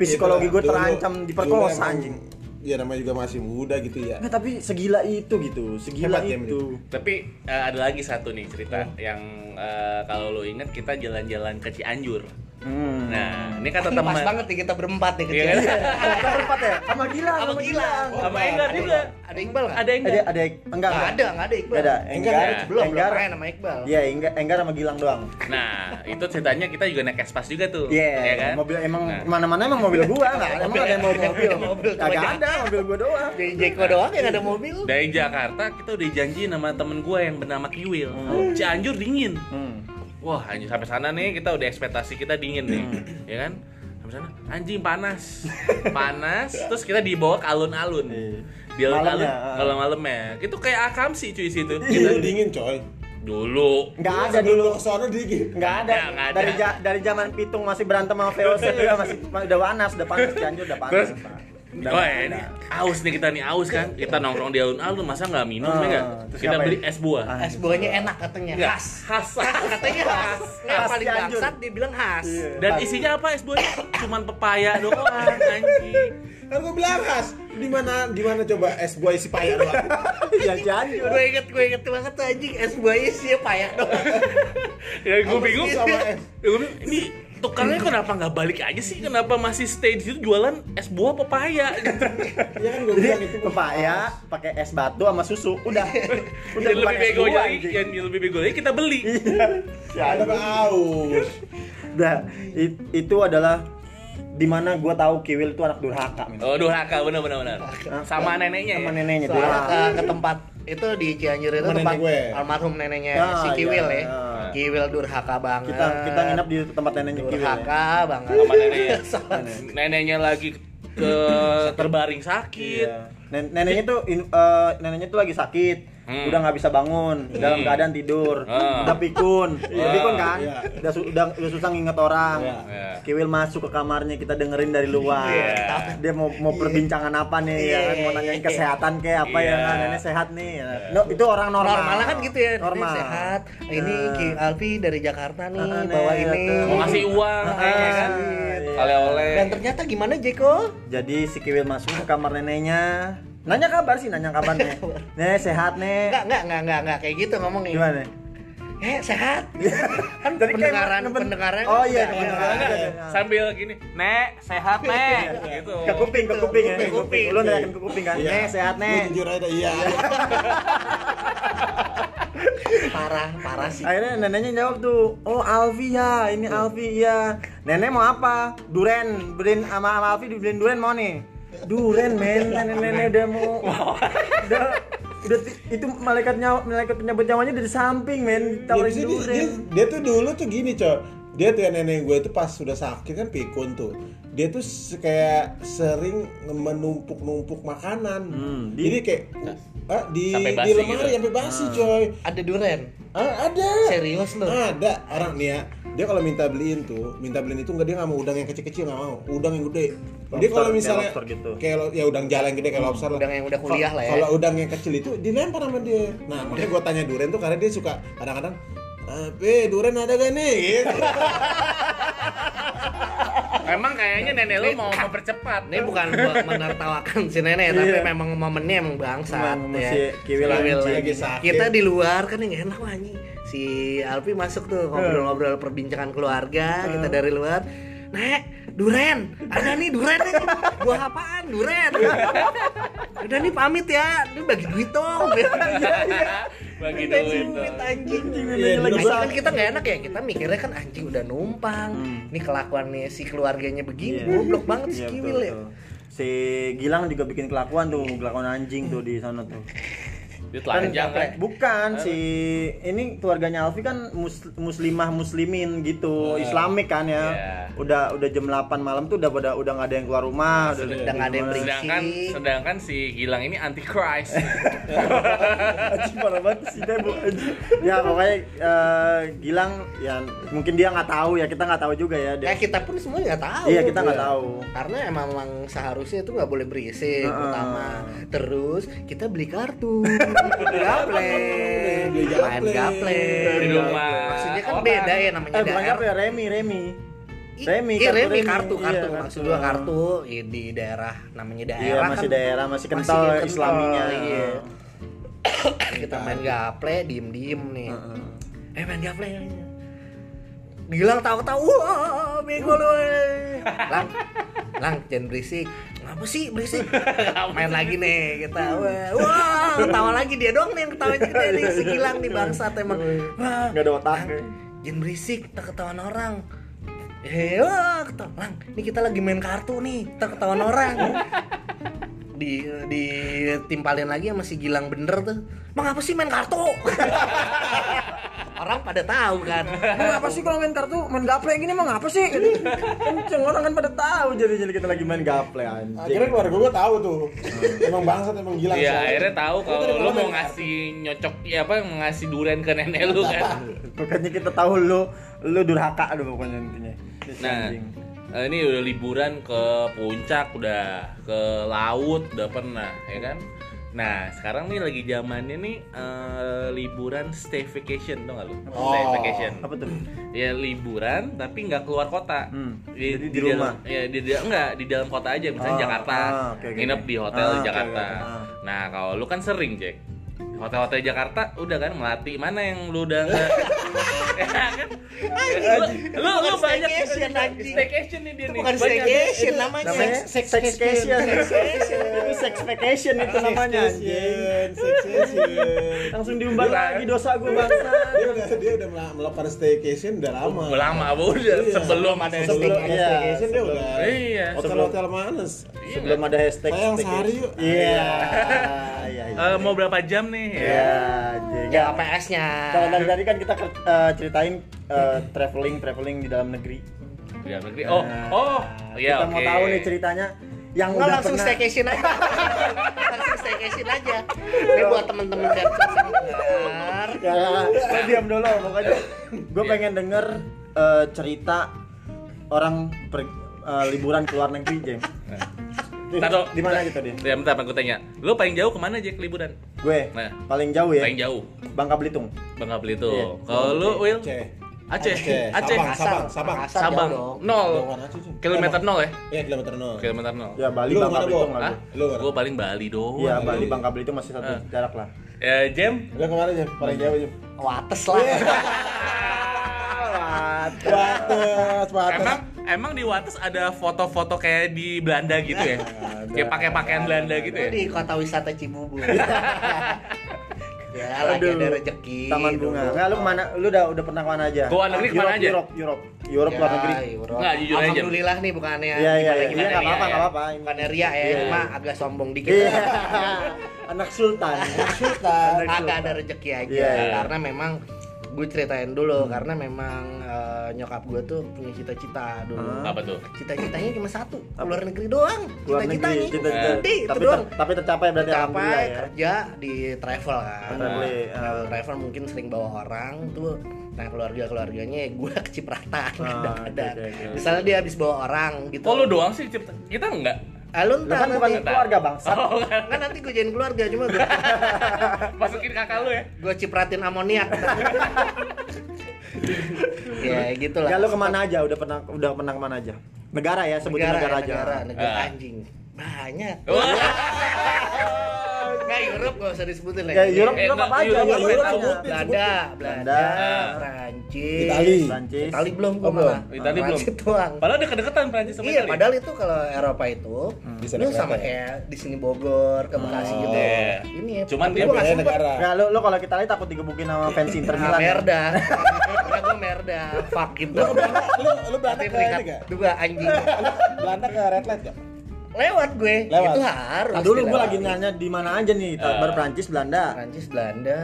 psikologi gue terancam diperkosa anjing Ya namanya juga masih muda gitu ya. Nggak, tapi segila itu gitu segila Hebat ya, itu Tapi eh, ada lagi satu nih cerita yang eh, kalau lu inget kita jalan-jalan ke Cianjur. Hmm. Nah, ini kata teman. pas banget nih kita berempat nih Iya kecil. kan? Kita berempat ya sama gila Sama gila. Sama Enggar juga. Ada Iqbal nggak? Ada yang ada ada enggak Nggak enggak ada, nggak ada Iqbal. Ada. Enggar Enggar. belum, belum Enggar. main sama Iqbal. Iya, Enggar, Enggar sama Gilang doang. Nah, itu ceritanya kita juga naik Espas juga tuh. Iya, ya kan? mobil emang Nah. mana-mana emang mobil gua, enggak emang ada yang mau mobil. Mobil, cuma Kagak jangan. ada, mobil gua doang. Di Jeko doang yang ada mobil. Dari Jakarta kita udah janji sama temen gue yang bernama Kiwil. Cianjur dingin. Hmm. Wah, anjing sampai sana nih kita udah ekspektasi kita dingin nih, ya kan? Sampai sana anjing panas. panas, terus kita dibawa ke alun-alun. Iya. Di alun-alun Malamnya, ah. malam-malamnya. Itu kayak akam sih cuy situ. Itu Kita dingin coy. dulu. Enggak ada dulu. gua ke sana dingin. Enggak ada. Nggak, nggak ada. Dari ja- dari zaman Pitung masih berantem sama VOC juga masih udah panas, udah panas Cianjur udah panas. Terus. Udah oh ya, ini ada. aus nih kita nih aus kan. Kita nongkrong di alun-alun masa nggak minum ya terus Kita beli es buah. Ah. Es buahnya enak katanya. Khas. khas. Katanya khas. Khas paling bangsat dia bilang khas. Iya. Dan isinya apa es buahnya? Cuman pepaya doang anjing. Kan gua bilang khas. Di mana di mana coba es buah isi payah doang. Ya Cianjur. Gue inget, gue inget banget tuh anjing es buah isinya payak doang. Ya gue bingung sama es? Ya, gue bingung, ini tukangnya kenapa nggak balik aja sih? Kenapa masih stay di situ jualan es buah pepaya gitu? Iya kan gua bilang itu pepaya pakai es batu sama susu, udah. Udah yang lebih bego lagi, yang yang lebih bego lagi kita beli. ada aus. Udah, it- itu adalah di mana gua tahu Kiwil itu anak durhaka. Oh, durhaka bener bener bener. Sama neneknya sama ya. neneknya durhaka. ke, ke tempat itu di Cianjur itu Sama tempat gue. almarhum neneknya Ya, si Kiwil iya, ya. Iya. Kiwil durhaka banget. Kita kita nginep di tempat neneknya Kiwil. ya. durhaka banget. Sama neneknya. Neneknya lagi ke terbaring sakit. Iya. Nen- neneknya tuh in- eh, neneknya tuh lagi sakit. Hmm. Udah nggak bisa bangun, dalam Hmm. keadaan tidur. Ah. Udah pikun. Udah Ah. pikun kan? Iya. Udah, su- udah udah susah nginget orang. Iya. Ya. Kiwil masuk ke kamarnya kita dengerin dari luar. Iya. Dia mau mau perbincangan apa nih ya kan? Mau nanyain kesehatan kayak apa ya Iya. kan? Nenek sehat nih. Ya. No, itu orang normal. Normalnya kan gitu ya, Normal. Ini sehat. Ini Nah. Ki Alfi dari Jakarta nih, Ah, bawa nih, ini. Mau ngasih uang Ah, kayaknya kan. iya. Oleh-oleh. Dan ternyata gimana Jeko? Jadi si Kiwil masuk ke kamar neneknya. Nanya kabar sih, nanya kabar nih. Nek sehat nek. Enggak, enggak, enggak, enggak, enggak kayak gitu ngomongnya. Gimana? Eh, sehat. kan Jadi kayak pendengaran ngeben- pendengaran. Oh iya, pendengaran. Enggak, Iya. sambil gini, Nek, sehat, Nek. gitu. Ke kuping, ke kuping ya, Ke kuping. Lu ke kuping kan? Iya. Nek sehat nek. jujur aja iya. Parah, parah sih. Akhirnya neneknya jawab tuh, oh Alfi ya, ini Alfi ya. Nenek mau apa? Duren, beliin sama sama Alfi dibeliin duren mau nih. Duren men, nenek-nenek udah mau, udah udah itu malaikat nyawa malaikat penyambut nyawanya dari samping men. Dia, ditawarin dia, dia, duren. dia tuh dulu tuh gini coy dia tuh ya nenek gue itu pas sudah sakit kan pikun tuh. Dia tuh se- kayak sering menumpuk-numpuk makanan. Hmm, di- jadi kayak ah, di Sampai di lemari gitu. sampai basi coy Ada duren. ah, ada Serius lu? ada orang nih ya dia kalau minta beliin tuh minta beliin itu enggak dia nggak mau udang yang kecil-kecil nggak mau udang yang gede dia Lobster, kalau kayak misalnya lobster gitu. kayak lo- ya udang jalan gede kayak lobster lah Udang yang udah kuliah lah ya. kalau udang yang kecil itu dilempar sama dia nah makanya gue tanya duren tuh karena dia suka kadang-kadang apa duren ada gak nih gitu. Emang kayaknya nenek lu mau mempercepat. Ini bukan buat menertawakan si nenek, tapi Iya. memang momennya emang bangsat Emang ya. si Kiwil anjing. lagi sakit. Kita di luar kan yang enak anjing. Si Alfi masuk tuh ngobrol-ngobrol perbincangan keluarga, kita dari luar. Nek, duren. Ada nih duren nih. Buah apaan? Duren. Udah nih pamit ya. Ini bagi duit dong. Bagi duit dong. duit anjing Iya, lagi? kan kita nggak enak ya kita mikirnya kan anjing udah numpang. Hmm. nih kelakuannya si keluarganya begini Iya. goblok banget si Iya, Kiwil ya. Si Gilang juga bikin kelakuan tuh, kelakuan anjing tuh di sana tuh. Dia telanjang kan. Bukan si ini keluarganya Alfi kan mus- muslimah muslimin gitu, Islamik kan ya. Iya. Udah udah jam 8 malam tuh udah pada udah nggak ada yang keluar rumah, udah, Udah nggak ada yang di rumah. berisi. Sedangkan sedangkan si Gilang ini anti Christ. Anjing parah banget bu. anjing. Ya pokoknya eh, Gilang ya mungkin dia nggak tahu ya kita nggak tahu juga ya. ya Dia, kita pun semua nggak tahu iya kita nggak Iya. tahu. karena emang, emang seharusnya itu nggak boleh berisik Heeh. pertama terus kita beli kartu gaple main gaple. gaple Di rumah maksudnya kan orang. beda ya namanya Eh daerah Remi Remi. Remi, iya, kartu Remi, kartu kartu Iya, maksud kartu. gua kartu ya, di daerah namanya daerah Iya masih kan daerah masih kental kental, Islaminya. iya. kita main gaple diem diem nih Heeh. eh main gaple bilang tahu-tahu wah bego lu eh." lang lang jangan berisik. Ngapa sih berisik? Main lagi nih kita. Wah ketawa lagi dia doang nih yang ketawa gede nih si Gilang nih bangsat emang. Wah. Nggak ada otak. Jangan berisik tak ketahuan orang. Eh wah ketawa. Lang ini kita lagi main kartu nih tak ketahuan orang di di timpalin lagi sama si Gilang bener tuh emang apa sih main kartu orang pada tahu kan Emang apa sih kalau main kartu main gaple gini emang apa sih? Kenceng orang kan pada tahu jadi jadi kita lagi main gaple anjing. Akhirnya keluarga gue tahu tuh. emang bangsat emang gila. Iya, akhirnya tahu kalau lu malam mau ngasih nyocok ya apa ngasih durian ke nenek lu kan. Pokoknya kita tahu lu lu durhaka aduh pokoknya intinya. Nah, eh, ini udah liburan ke puncak, udah ke laut, udah pernah, ya kan? Nah, sekarang nih lagi zamannya nih eh, liburan stay vacation, tau gak lu? Oh. Stay vacation. apa tuh? Ya liburan tapi nggak keluar kota. Hmm. Di, Jadi di dalam- rumah? ya di, di enggak di dalam kota aja, misalnya Ah, Jakarta. ah, oke, oke, nginep di hotel Ah, di oke, Jakarta. oke, ah. Nah, kalau lu kan sering, Jack. Hotel-hotel Jakarta udah kan melati mana yang lu udah kan? lu lu, banyak staycation, anjing. staycation nih dia nih. bukan Banyak. staycation namanya Namanya sex vacation. Itu sex vacation itu namanya. Langsung diumbar lagi dosa gue bangsa. dia udah dia udah mela- melakukan staycation udah lama. Udah lama udah Iya. sebelum ada iya, staycation dia udah. Iya. Hotel-hotel mana? Sebelum ada hashtag Sayang staycation. sehari yuk. Iya. Iya. iya. Eh, mau berapa jam nih? Iya, anjing. ya PS-nya Kalau dari tadi kan kita eh, ceritain eh, traveling traveling di dalam negeri. Di dalam negeri. Oh, Nah, oh, iya kita oke. mau tahu nih ceritanya yang Nggak udah langsung pernah staycation aja langsung staycation aja ini buat temen-temen dengar ya, ya, diam dulu pokoknya gue pengen denger eh, cerita orang per- eh, liburan ke luar negeri Jeng Ntar dong. di mana gitu dia Ya, bentar, aku tanya. Lu paling jauh ke mana Jack liburan? gue Nah. paling jauh ya Paling jauh. Bangka Belitung Bangka Belitung. Iya. Kalau lu, Will? Aceh. Aceh. Aceh. Aceh. Sabang, Sabang, Sabang. Sabang. Nol. Kilometer nol ya? Iya, kilometer nol. Kilometer nol. ya Bali Lu Bangka? Belitung gue Lu mana? Gue paling Bali doang. iya Bali. Bangka Belitung masih satu Ah. jarak lah Ya, Jem. Lu ke mana aja? Paling jauh aja. Wates lah Batas, batas. Emang emang di Wates ada foto-foto kayak di Belanda gitu ya? Kayak pakai pakaian Belanda gitu ya? di kota wisata Cibubur ya lagi Aduh, ada rezeki Taman Bunga dulu. nggak lu ke mana lu udah udah pernah ke mana aja Ke luar negeri ke mana Europe, aja? Europe Europe Europe luar Ya, negeri Europe. Nggak, jujur aja. Alhamdulillah nih bukannya Iya, iya, iya. Iya, nggak ria apa-apa, ya. nggak apa-apa. bukannya ria ya Iya. cuma agak sombong dikit iya ya. anak sultan Sultan. agak ada rezeki aja Iya, iya. karena memang gue ceritain dulu karena memang eh, nyokap gue tuh punya cita-cita dulu Ah. Apa tuh? cita-citanya cuma satu keluar negeri doang luar negeri cita-citanya cita-cita Udah, itu tapi doang ter- tapi tercapai berarti tercapai ya kerja di travel kan Travel, Nah, ah. travel, travel mungkin sering bawa orang tuh nah keluarga keluarganya gue kecipratan Ah, kadang-kadang oke, oke, oke. misalnya dia habis bawa orang gitu Kok lu doang sih? Kita enggak. Ah, lu Lu ntar kan bukan nanti. keluarga bangsat. Oh, kan. kan nanti gue jadiin keluarga cuma gue Masukin kakak lu ya? gue cipratin amoniak ya gitu lah ya lu ke mana aja? Udah pernah udah pernah ke mana aja? Negara ya sebutin negara, ya, aja. negara, negara Ah. anjing. Banyak Wah. Nggak, Eropa nggak usah disebutin lagi. Ya Europe Eh, Europe apa enggak, aja? Europe. Belanda, Belanda. Prancis, Itali. Prancis. Itali belum Oh, gua malah. Itali belum. Prancis doang. Padahal dekat-dekatan Prancis sama Iya, padahal itu kalau Eropa itu lu sama kereta ya? kayak di sini Bogor ke Bekasi Oh. gitu. Iya. Ini ya. Cuman dia gua beda sempet. negara. Enggak, lu lu kalau kita lihat takut digebukin sama fans Inter Milan. ya? merda. Karena gue merda. Fuck. Belanda, lu lu Belanda ke. Belanda ke Red Light gak? Lewat gue. Lewat. Itu harus. Nah, dulu gua dilewati. lagi nanya di mana aja nih, Eh. baru Prancis, Belanda. Prancis, Belanda,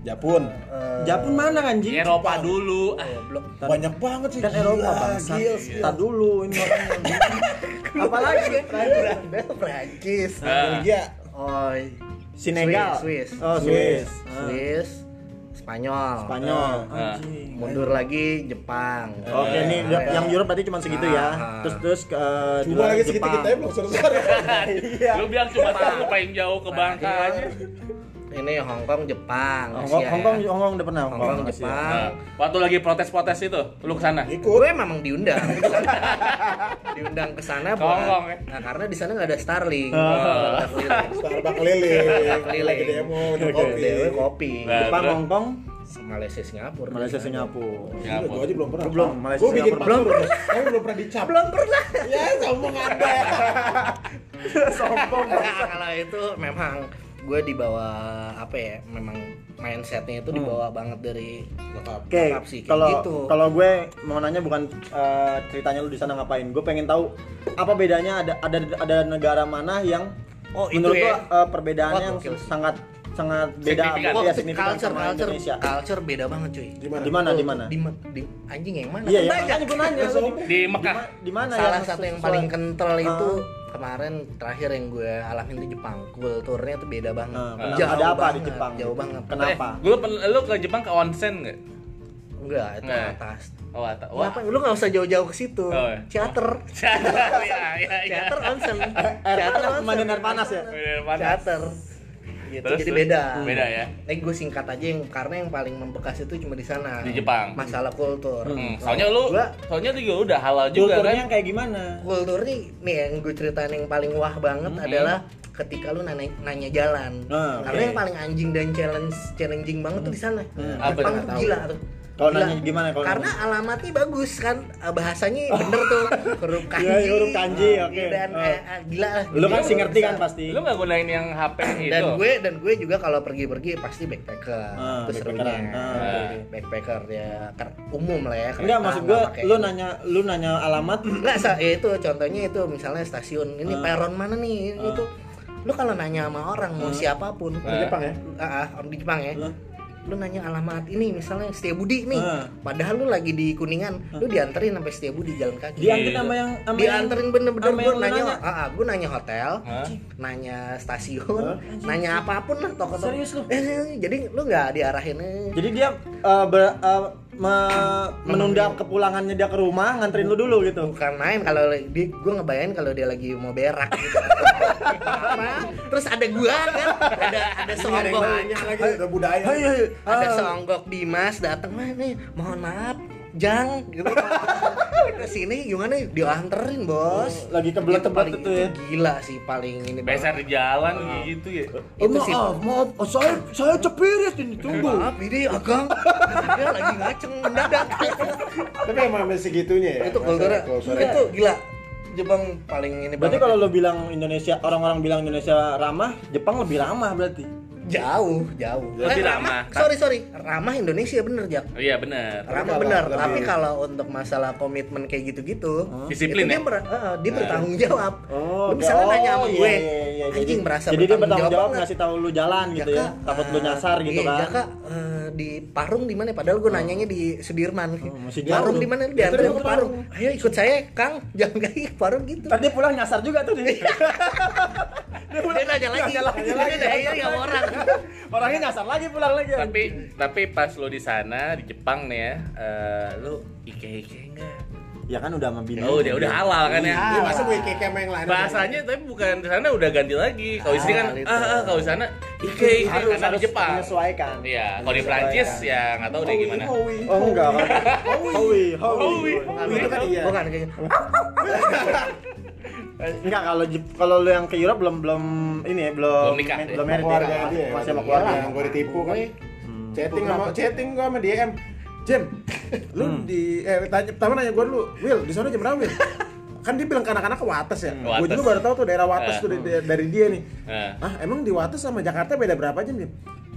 Japun. eh, Japun mana anjing? Eropa dulu. Ah, goblok. Banyak banget sih. Kan gila, Eropa bangsa. Entar dulu ini makanya. Apalagi Belanda, Prancis. Ah. Belgia. Oh, Senegal. Swiss. Oh, Swiss. Ah. Swiss, Spanyol. Spanyol. Ah. Anjing. Mundur lagi Jepang. Oke, Eh, nih ya. yang Europe berarti cuma segitu ya. Ah. Terus terus ke eh, Cuma lagi segitu Jepang. kita ya belum selesai. Iya. Lu bilang cuma paling jauh ke Bangka aja. Ini Hong Kong, Jepang. Hong Kong, Asia Hong Kong, ya. Hong Kong udah pernah Hong Kong, Asia. Jepang. Nah, waktu lagi protes-protes itu, lu ke sana. Ikut. Gue memang diundang. diundang ke sana Ke Hong Kong, ya? Nah, karena di sana nggak ada Starlink. Ah. Nggak keliling. Starbucks keliling. Keliling. Lagi demo, kopi. Dewe kopi. Nah, Jepang, terus? Hong Kong, Malaysia, Singapura. Malaysia, Singapura. Gila, Gua aja belum pernah. Gua belum, Malaysia, Gua bikin Singapura. belum. Tapi belum pernah dicap. Belum pernah. Ya, sombong anda. Sombong. Nah, kalau itu memang gue dibawa apa ya? Memang mindsetnya itu dibawa banget dari. Oke, sih, kalau gitu. kalau gue mau nanya bukan eh, ceritanya lu di sana ngapain. Gue pengen tahu apa bedanya ada ada ada negara mana yang Oh, itu menurut ya. gua eh, perbedaannya yang sangat sangat beda Signifikan. ya Oh, signifikan culture, sama culture, Indonesia. culture beda banget cuy. Di mana? Di mana di mana? Di, di anjing yang mana? Iya, Kan ya, banyak. makanya gue nanya. Di Mekah. Di mana Salah satu yang paling kental itu Ah. Kemarin terakhir yang gue alamin di Jepang. Kulturnya tuh beda banget. Kenapa? Jauh Ada apa di banget, Jepang? Jauh banget. Kenapa? Eh, lu, pen- lu ke Jepang ke onsen nggak? Enggak, itu Nggak. atas. Oh, atau wah. Kenapa? Lu nggak usah jauh-jauh ke situ. Oh, iya. Charter. Iya, iya, iya. Charter onsen. Charter panas, pemandian air panas ya? Panas. Gitu, Terus, jadi terus? beda. Beda ya? Eh gue singkat aja yang karena yang paling membekas itu cuma di sana. Di Jepang. Masalah kultur. Hmm, soalnya lu, Gua- soalnya juga udah halal juga Kulturnya kan? yang kayak gimana? kultur nih nih yang gue ceritain yang paling wah banget Hmm. adalah ketika lu nanya, nanya jalan Ah, karena oke. yang paling anjing dan challenge challenging banget tuh di sana Apa Jepang tuh gila tuh Kalau nanya gimana kalau karena alamatnya bagus kan eh, bahasanya bener tuh huruf kanji Iya, iya, huruf kanji, oke. dan Ah. eh, eh, gila lah Lu kan sih ngerti kan pasti. Lu nggak gunain yang HP itu? dan gue dan gue juga kalau pergi-pergi pasti backpacker Ah, itu serunya. Ah, backpacker ya kan umum lah ya Enggak maksud gue lu nanya lu nanya alamat Enggak, sa, ya itu contohnya itu misalnya stasiun ini Ah. peron mana nih ini tuh lu kalau nanya sama orang mau siapa pun Di Jepang ya? ah, ah, di Jepang ya Ah. Lu nanya alamat ini misalnya Setiabudi nih Ah. padahal lu lagi di kuningan lu dianterin sampai Setiabudi jalan kaki diantar sama yang sama yang- dianterin bener-bener gue nanya, nanya. ah, ah, gue nanya hotel Hah? nanya stasiun nanya apa pun lah toko toko Serius lu? eh, jadi lu nggak diarahin eh. Jadi dia eh, ber- eh, me- menunda kepulangannya dia ke rumah, nganterin lu dulu gitu. bukan main kalau di gue ngebayangin kalau dia lagi mau berak gitu. Terus ada gua kan ada ada ada nanya lagi, udah budaya. ada seonggok Dimas datang mah nih mohon maaf Jang gitu ke sini gimana dianterin bos Lagi kebelet Itu paling- itu ya. gila sih paling ini Beser di jalan kayak gitu ya. itu sih maaf, maaf, oh, saya saya cepiris ini tunggu. maaf ini agang dia lagi ngaceng mendadak Tapi emang masih segitunya ya. itu kulturnya Kulturnya. itu gila Jepang paling ini Berarti kalau lu bilang Indonesia, orang-orang bilang Indonesia ramah, Jepang lebih ramah berarti. Jauh jauh Lebih Eh, ramah. sorry sorry ramah Indonesia bener Jak Oh iya bener. ramah bener lebih- tapi kalau untuk masalah komitmen kayak gitu-gitu Disiplin itu ya? dia, ber- eh, dia bertanggung jawab Oh, lu misalnya oh, nanya sama iya, gue iya, iya. anjing Jadi- merasa Jadi dia bertanggung jawab banget. ngasih tahu lu jalan gitu ya. Jaka, Takut lu eh, nyasar gitu iya, kan. Jaka eh, di Parung di mana? Padahal gue nanyanya di Sudirman. masih jauh Parung lu. di mana? Dia ke Parung. Ayo ikut saya, Kang. Jangan kaki ke Parung gitu. Tadi pulang nyasar juga tuh dia. Dia nanya lagi. Nanya lagi. Dia nanya lagi sama orang. Orangnya nyasar lagi pulang lagi. Tapi tapi pas lu di sana di Jepang nih ya, eh, lu ike ike enggak? ya kan udah sama bini. Oh udah udah halal kan ya. Iya, masa mau ikeke sama yang lain? Bahasanya tapi bukan di sana udah ganti lagi. Kalau di sini kan Ah, gitu. ah, ah kalau di sana ike ike harus karena di harus Jepang. menyesuaikan. Iya, kalau di Prancis ya nggak tahu deh gimana. Howi, Oh enggak kan. Howi, Howi. Howi. Bukan, Itu kan iya. Bukan kayak gitu. Enggak kalau kalau lu yang ke Europe belum belum ini ya belum Belum nikah, belum ya? married keluarga ya, dia. Masih sama keluarga keluarga. yang gue ditipu kan. Gue chatting sama chatting gue sama DM Jam lu di eh tanya pertama nanya gue dulu. Will di sana jam berapa Will kan dia bilang ke anak-anak ke Wates ya. Gue Wates. juga baru tahu tuh daerah Wates Eh. tuh dari, dari dia nih. Eh. ah emang di Wates sama Jakarta beda berapa jam Jam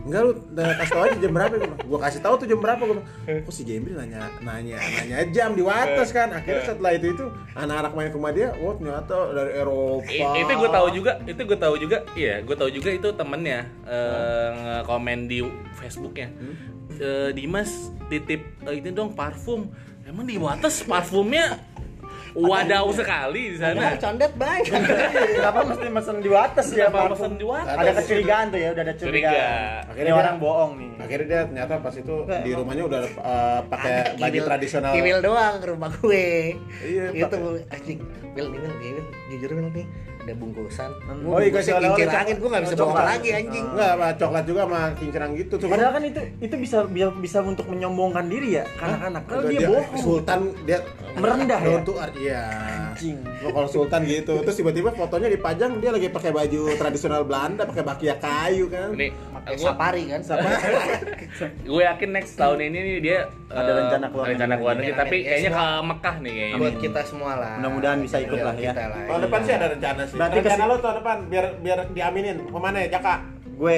Enggak lu udah kasih tau aja jam berapa gue Gue kasih tahu tuh jam berapa gue Kok si Jembil nanya nanya nanya jam di Wates kan. Akhirnya setelah itu itu anak-anak main ke rumah dia Wah ternyata dari Eropa. I- itu gue tahu juga itu gue tahu juga iya gue tahu juga itu temennya eh, komen di Facebooknya. Eh, Dimas titip eh, ini dong parfum. Emang di Wates parfumnya wadaw sekali di sana condet baik. Kenapa mesti mesen di atas ya? kenapa pesen di Wates Ada kecurigaan tuh ya, udah ada Curiga. curigaan. Akhirnya orang bohong nih. Akhirnya dia ternyata pas itu di rumahnya udah eh, pakai baju tradisional. Kiwil doang ke rumah gue. Iya, Itu anjing. Nih Will, Will, jujur Will nih ada bungkusan. Oh, iya, kasih oleh-oleh, kincir Cok. gue nggak bisa bawa lagi anjing. Enggak, sama coklat juga sama kincerang gitu tuh Padahal kan itu itu bisa bisa, bisa untuk menyombongkan diri ya kanak-kanak. Kalau dia, bohong. Sultan dia Merendah ya? Iya. Anjing. Lo kalau Sultan gitu, terus tiba-tiba fotonya dipajang dia lagi pakai baju tradisional Belanda, pakai bakia kayu kan. ini Pakai gue safari kan. gue yakin next tahun ini nih dia Ada eh, rencana keluar rencana negeri. keluar negeri Amin, tapi. Ya, kayaknya ke semua- Mekah nih kayaknya Buat kita semua lah. Mudah-mudahan bisa ikut Buat lah ya. Tahun depan sih ada rencana sih. Berarti rencana lo tahun depan biar biar diaminin. Ke mana ya, Jaka? gue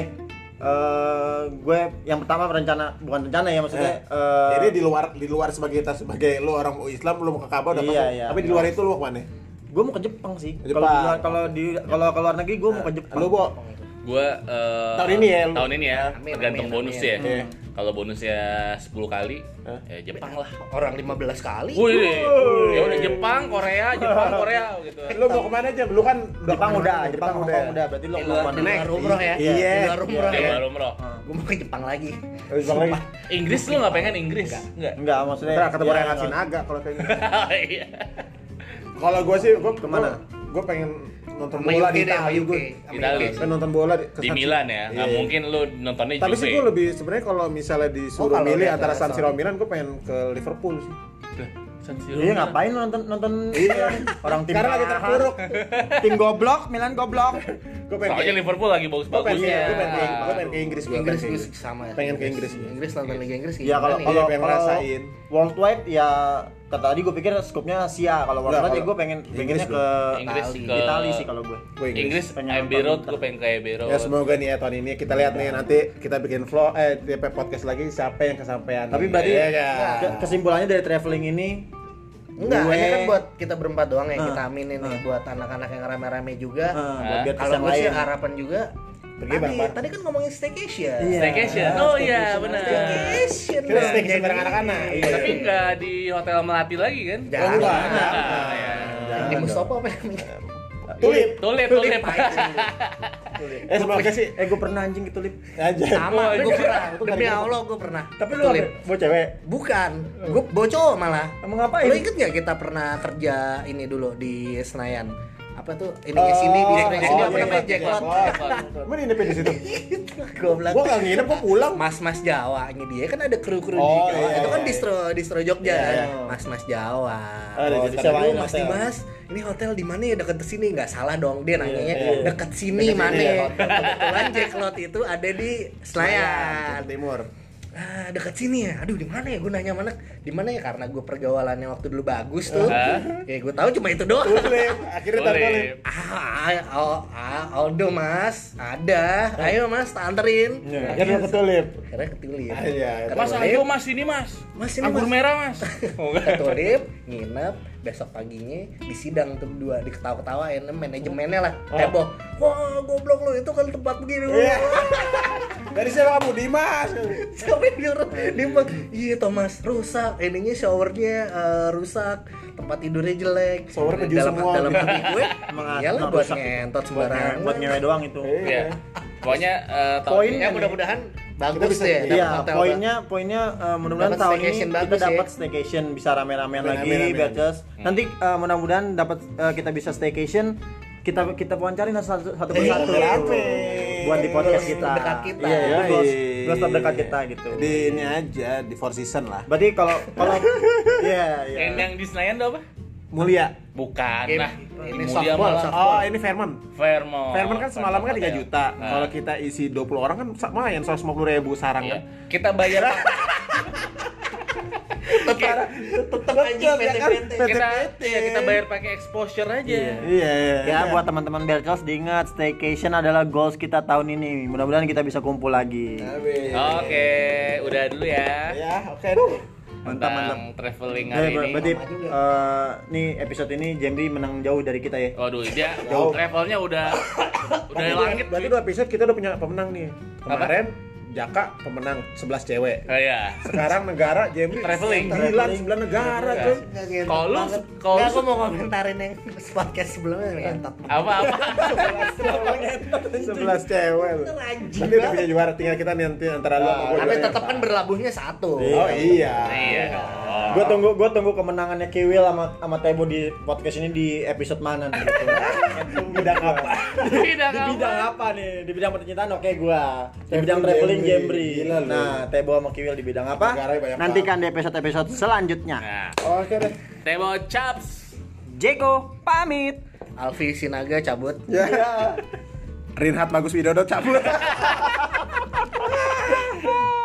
eh gue yang pertama rencana bukan rencana ya maksudnya eh, Jadi di luar di luar sebagai kita sebagai lo orang Islam lo mau ke Ka'bah udah Iya, masuk. iya. Tapi di luar itu lo mau ke mana? gue mau ke Jepang sih. Ke Kalau kalau di kalau ke luar negeri gue mau ke Jepang. Lo Bo, gue eh, Tahun ini ya, tahun ini ya Amin, tergantung amin, bonus amin. ya Iya. kalau bonusnya 10 kali Hah? ya Jepang lah Orang 15 kali. Wih, ya udah Jepang, Korea, Jepang, Korea gitu. lo mau ke mana aja? Lu kan Jepang udah, Jepang Hong Kong udah. Berarti lo Di mau luar, ke mana? luar umroh ya. Iya. Luar umroh Ya, ya. baru umroh. Gue mau ke Jepang lagi. Jepang lagi. Inggris lu nggak pengen Inggris? Enggak. Enggak, maksudnya ketemu ya, enggak. Sinaga kalau kayak gitu. Iya. Kalau gue sih, gue Ke mana? Gue pengen nonton Sama bola UK di Itali gue. Sama Itali. UK. Pengen nonton bola di, Di Milan ya, nggak Iya. mungkin lu nontonnya Tapi sih gue lebih sebenarnya kalau misalnya disuruh Oh, milih antara San Siro Milan, gue pengen ke Liverpool sih. San Siro. Iya ngapain nonton nonton Iya. orang tim Karena lagi terpuruk. tim goblok, Milan goblok. Gue pengen Soalnya Liverpool lagi gue pengen, bagus-bagusnya. gue pengen, gue pengen ke Inggris gue. Inggris sama. Pengen ke Inggris. Inggris nonton Liga Inggris Ya kalau kalau pengen ngerasain. worldwide ya kata tadi gue pikir skupnya Asia. Kalau worldwide ya gue pengen Inggris pengennya gue. ke Inggris Itali. ke Itali sih kalau gue. Gue Inggris Pengen Road, Inter. gue pengen ke Abbey Road. Ya semoga nih ya tahun ini kita lihat nih nanti kita bikin vlog eh tiap podcast lagi siapa yang kesampaian. Tapi berarti kan? ke- kesimpulannya dari traveling ini Enggak, gue- ini kan buat kita berempat doang ya Ah, kita aminin nih ah. buat anak-anak yang rame-rame juga. buat biar Kalau gue sih lain. harapan juga Pergi tadi, bareng-bareng. tadi kan ngomongin staycation. Iya. Staycation. Ah, Oh iya, benar. Staycation. Kita staycation bareng anak-anak. Iya. Tapi nggak di Hotel Melati lagi kan? Jangan. Oh, enggak, Ah, jangan. ya. Jangan Di. Mustofa apa namanya? Tulip. Tulip, tulip. Eh semoga sih Eh gue pernah anjing ke tulip. aja. Sama, Oh, gue iya. pernah. Demi Allah gue pernah. Tapi lu? Bawa cewek. Bukan, gue bawa cowok malah. Emang ngapain? Lo inget gak kita pernah kerja ini dulu di Senayan? Apa tuh? Ininya sini di Oh, oh, sini apa namanya? iya. Mana ini di situ? Gue bilang. Gua enggak nginep, gua pulang. Mas-mas Jawa ini dia kan ada kru-kru Oh, di iya, itu kan iya. distro distro Jogja Iya, kan. iya. Mas-mas Jawa. Oh, Oh, disewain Aduh, Mas. Dimas, ini hotel di mana ya dekat sini? Nggak salah dong dia nanyanya iya. dekat sini mana? sini. Kebetulan Jacklot itu ada di Senayan. Timur. Ah, dekat sini ya. Aduh, di mana ya? Gue nanya mana? Di mana ya? Karena gue pergaulannya waktu dulu bagus tuh. Hah? ya gue tahu cuma itu doang. Tulip. Akhirnya Tulip. Ah, ah, oh, ah, Aldo mas, ada. Ayo mas, tak anterin. Iya, akhirnya ke tulip. Akhirnya ketulip. Ah, iya, Ke Mas, ayo mas, ini mas. Mas, ini, Anggur Mas. merah mas. Oh, ke Tulip, nginep, besok paginya disidang tuh berdua, diketawa-ketawain, manajemennya lah, heboh. Wah, goblok lu, itu kan tempat begini. Iya. Dari siapa kamu? Dimas. Siapa yang nyuruh? Bilang, iya Thomas, rusak. Ininya showernya eh, rusak. Tempat tidurnya jelek. Shower keju dalam, semua. Dalam hati gue, iyalah buat rusak. ngentot sembarangan. buat ngewe doang itu. Iya. Pokoknya eh, tahun Poin ini Ya mudah-mudahan bagus bisa- deh. iya, Iya, poinnya poinnya eh, mudah-mudahan tahun ini kita ya. dapat staycation bisa rame-ramean lagi Rame-ramean. biar just. Nanti eh, mudah-mudahan dapat eh, kita bisa staycation kita kita wawancarin satu satu persatu rame. buat di podcast kita. terdekat kita. Iya, goals terdekat kita gitu. Di ini aja di Four Season lah. Berarti kalau kalau iya iya. Yang yang di Senayan tuh apa? Mulia. Bukan Game- lah. ini Mulia softball, malah softball. Oh, ini Fairmont. Fairmont. Fairmont kan semalam kan 3 Hotel. juta. Nah, Kalau kita isi 20 orang kan lumayan 150 ribu sarang iya. kan. kita bayar Tetep aja PT-PT. kita ya kita bayar pakai exposure aja. Iya, iya. Ya buat teman-teman Berkels diingat staycation adalah goals kita tahun ini. Mudah-mudahan kita bisa kumpul lagi. Oke, udah dulu ya. Ya, oke deh. Mantap Tentang mantap. traveling Eh, hari ber- ini. berarti eh, nih episode ini Jemri menang jauh dari kita ya. Waduh, dia Jauh. levelnya udah udah Berarti- langit. Berarti dua episode kita udah punya pemenang nih. Kemarin Jaka pemenang 11 cewek. Oh, iya. Sekarang negara Jemri Traveling. 9 9 negara, coy. Kalau lu kalau aku mau komentarin yang podcast sebelumnya ngentot. apa apa 11 cewek. Nanti udah punya juara tinggal kita nanti antara lu sama gua. Tapi tetap kan berlabuhnya satu. Oh iya. iya dong Gue tunggu gue tunggu kemenangannya Kiwil sama sama Tebo di podcast ini di episode mana nih gitu. bidang apa? Bidang di apa? bidang apa nih? Di bidang percintaan oke gua. Di bidang traveling Jembri. Nah, Tebo sama Kiwil di bidang apa? Nantikan di episode-episode selanjutnya. Nah. Oke deh. Tebo Chaps. Jeko pamit. Alfi Sinaga cabut. Ya. Rinhat Bagus Widodo cabut.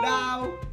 Now.